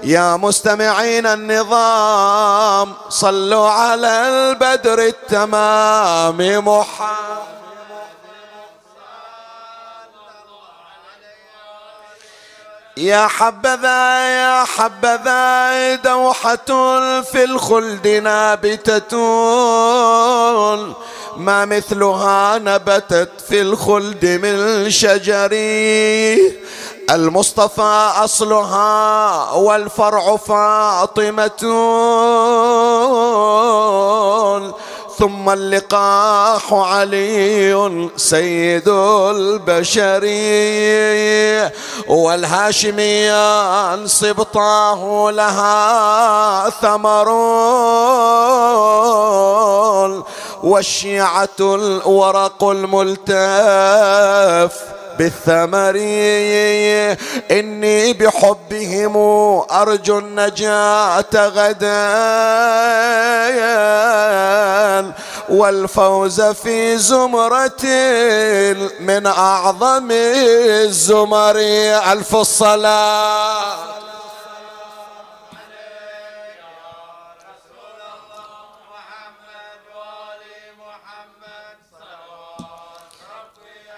يا مستمعين النظام صلوا على البدر التمام محمد. يا حبذا يا حبذا دوحة في الخلد نابتة. ما مثلها نبتت في الخلد من شجر المصطفى أصلها والفرع فاطمة. ثم اللقاح علي سيد البشر. والهاشميان سبطاه لها ثمر. والشيعة الورق الملتف بالثمر. إني بحبهم أرجو النجاة غدا. والفوز في زمرة من أعظم الزمر. ألف الصلاة.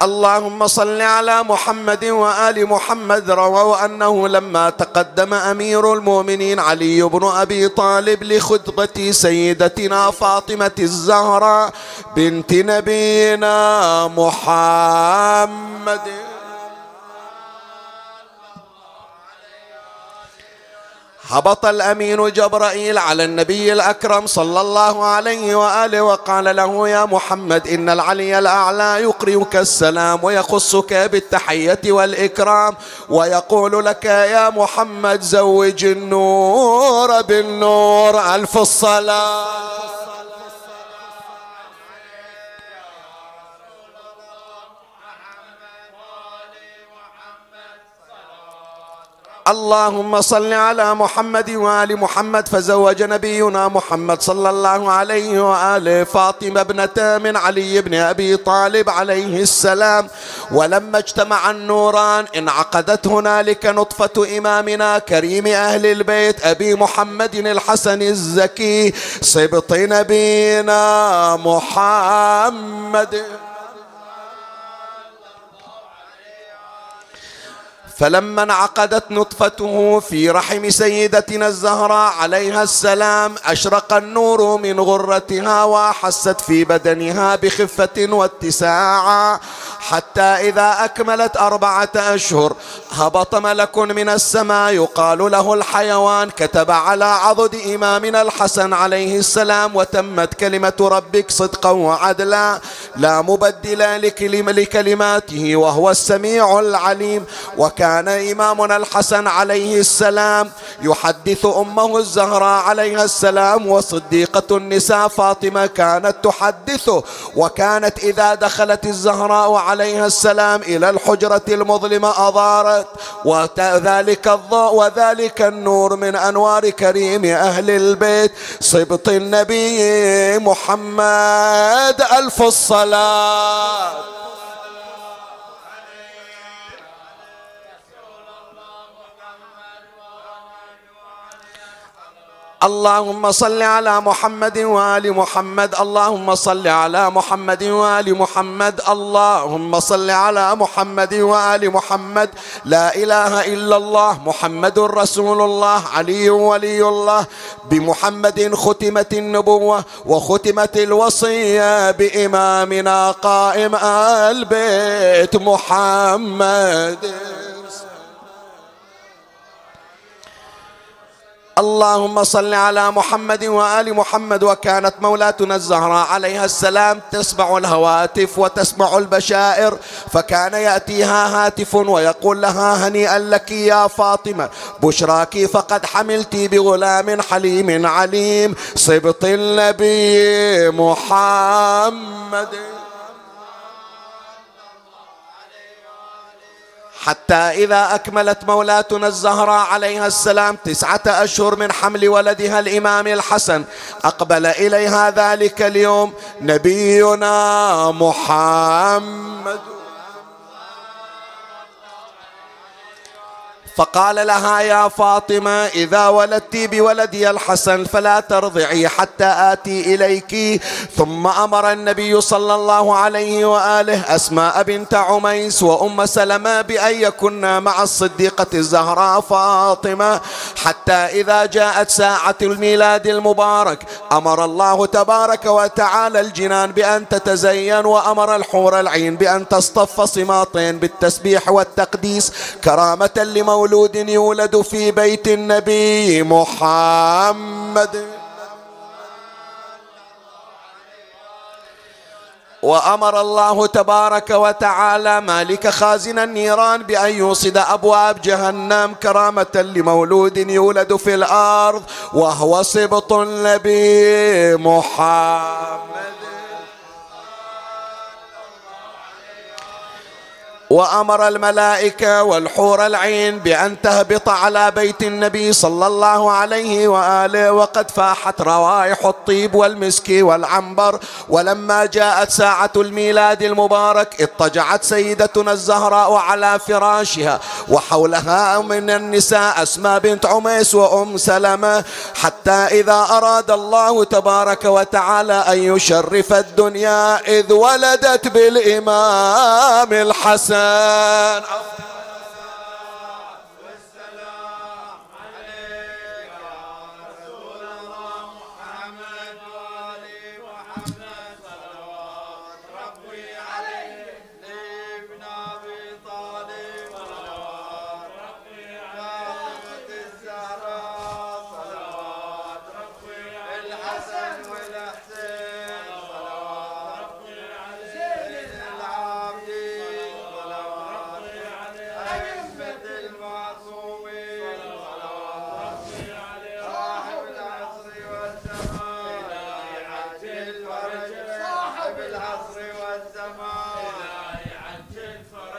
اللهم صل على محمد وآل محمد رووا أنه لما تقدم أمير المؤمنين علي بن أبي طالب لخطبة سيدتنا فاطمة الزهراء بنت نبينا محمد. هبط الأمين جبرائيل على النبي الأكرم صلى الله عليه وآله وقال له يا محمد إن العلي الأعلى يقرئك السلام ويخصك بالتحية والإكرام ويقول لك يا محمد زوج النور بالنور ألف الصلاة. اللهم صل على محمد وآل محمد فزوج نبينا محمد صلى الله عليه وآله فاطمة ابنة من علي بن أبي طالب عليه السلام. ولما اجتمع النوران انعقدت هنالك نطفة إمامنا كريم أهل البيت أبي محمد الحسن الزكي سبط نبينا محمد. فلما انعقدت نطفته في رحم سيدتنا الزهراء عليها السلام أشرق النور من غرتها واحست في بدنها بخفة واتساعا حتى إذا أكملت أربعة أشهر. هبط ملك من السماء يقال له الحيوان. كتب على عضد إمامنا الحسن عليه السلام وتمت كلمة ربك صدقا وعدلا. لا مبدل لكلماته وهو السميع العليم. وكان كان إمامنا الحسن عليه السلام يحدث أمه الزهراء عليها السلام وصديقة النساء فاطمة كانت تحدثه وكانت إذا دخلت الزهراء عليها السلام إلى الحجرة المظلمة أضارت وذلك الضوء وذلك النور من أنوار كريم أهل البيت صبط النبي محمد ألف الصلاة. اللهم صل على محمد وآل محمد. اللهم صل على محمد وآل محمد. اللهم صل على محمد وآل محمد. لا إله إلا الله محمد رسول الله علي ولي الله. بمحمد ختمت النبوة وختمت الوصية بإمامنا قائم البيت محمد. اللهم صل على محمد وآل محمد وكانت مولاتنا الزهراء عليها السلام تسمع الهواتف وتسمع البشائر فكان يأتيها هاتف ويقول لها هنيئا لك يا فاطمة بشراك فقد حملت بغلام حليم عليم صبط النبي محمد. حتى إذا أكملت مولاتنا الزهراء عليها السلام تسعة أشهر من حمل ولدها الإمام الحسن أقبل إليها ذلك اليوم نبينا محمد. فقال لها يا فاطمة إذا ولدت بولدي الحسن فلا ترضعي حتى آتي إليك. ثم أمر النبي صلى الله عليه وآله أسماء بنت عميس وأم سلمة بأن يكن مع الصديقة الزهراء فاطمة. حتى إذا جاءت ساعة الميلاد المبارك أمر الله تبارك وتعالى الجنان بأن تتزين وأمر الحور العين بأن تصطف صماطين بالتسبيح والتقديس كرامة لمولى مولود يولد في بيت النبي محمد. وأمر الله تبارك وتعالى مالك خازن النيران بأن يوصد أبواب جهنم كرامة لمولود يولد في الأرض وهو سبط النبي محمد. وأمر الملائكة والحور العين بأن تهبط على بيت النبي صلى الله عليه وآله. وقد فاحت روائح الطيب والمسك والعنبر. ولما جاءت ساعة الميلاد المبارك اضطجعت سيدتنا الزهراء على فراشها. وحولها من النساء أسماء بنت عميس وأم سلمة. حتى إذا أراد الله تبارك وتعالى أن يشرف الدنيا إذ ولدت بالإمام الحسن. الإنسان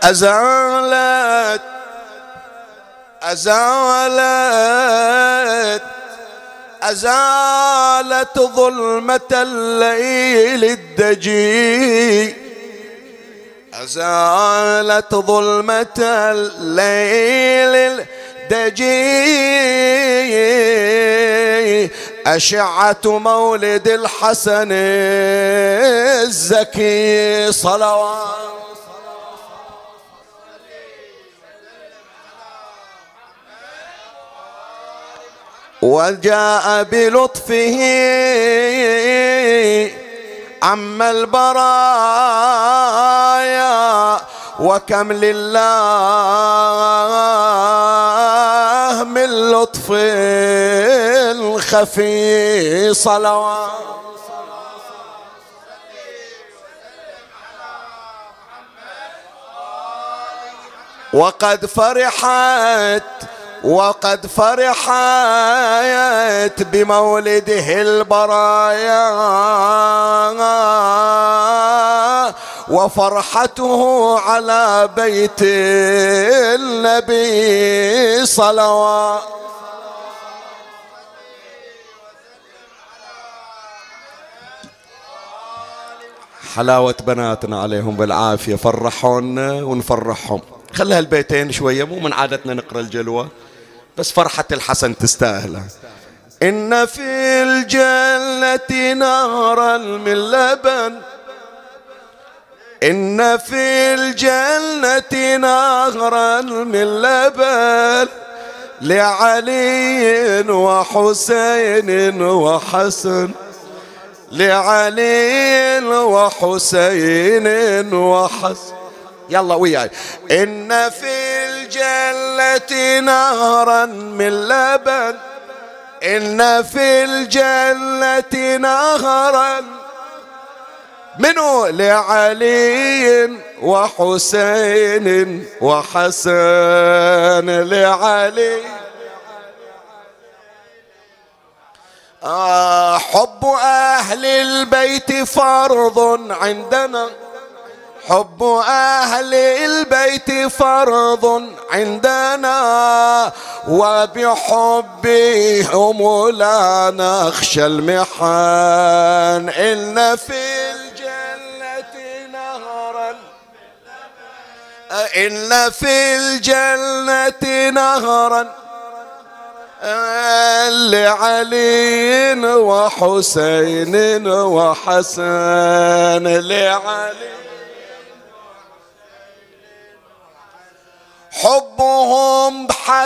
أزالت أزالت أزالت ظلمة الليل الدجي أزالت ظلمة الليل الدجي أشعة مولد الحسن الزكي صلوات وجاء بلطفه عم البرايا وكم لله من لطف الخفي صلوات وقد فرحت وقد فرحت بمولده البرايا وفرحته على بيت النبي صلوات حلاوة بناتنا عليهم بالعافية فرحونا ونفرحهم. خليها البيتين شوية مو من عادتنا نقرأ الجلوة. بس فرحة الحسن تستاهل. إن في الجنة نهرا من لبن إن في الجنة نهرا من لبن لعلي وحسين وحسن. لعلي وحسين وحسن. يلا وياي. إن في الجنة نهرا من لبن. إن في الجنة نهرا منو لعلي وحسين وحسن لعلي. آه حب أهل البيت فرض عندنا. حب أهل البيت فرض عندنا وبحبهم لا نخشى المحن. إن في الجنة نهرا إن في الجنة نهرا. لعلي وحسين وحسن لعلي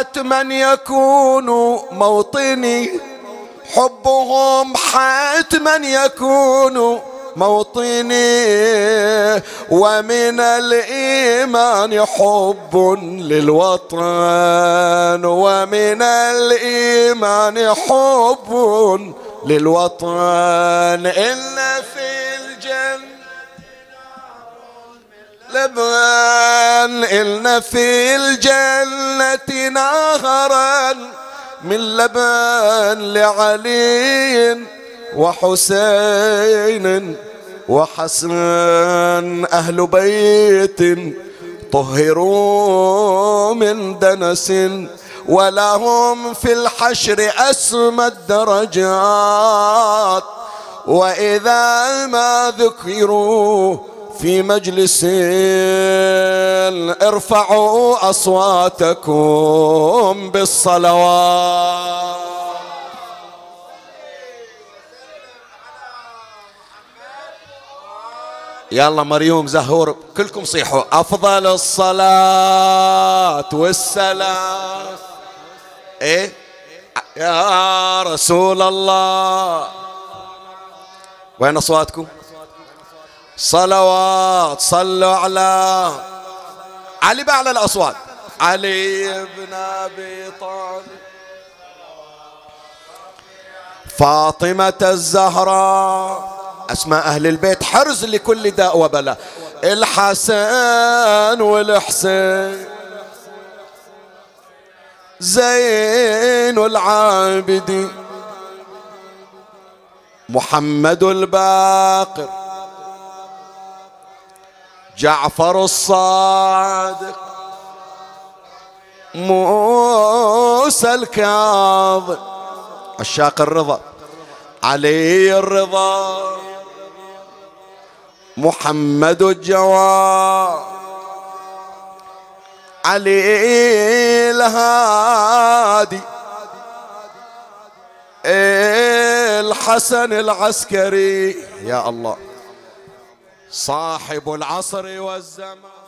حتما يكون موطني حبهم حتما يكون موطني. ومن الإيمان حب للوطن ومن الإيمان حب للوطن. إن في لبن إن في الجنة نهرا من لبن لعلي وحسين وحسن أهل بيت طهروا من دنس ولهم في الحشر أسمى الدرجات وإذا ما ذكروا في مجلس ارفعوا أصواتكم بالصلوات. يلا مريوم زهور كلكم صيحوا. أفضل الصلاة والسلام. إيه؟ يا رسول الله. وين أصواتكم؟ صلوات صلوا على علي بأعلى الأصوات علي بن أبي طالب. فاطمة الزهراء أسماء أهل البيت حرز لكل داء وبلاء. الحسن والحسين زين العابدين. محمد الباقر. جعفر الصادق موسى الكاظم. عشاق الرضا علي الرضا محمد الجواد علي الهادي الحسن العسكري. يا الله. صاحب العصر والزمان.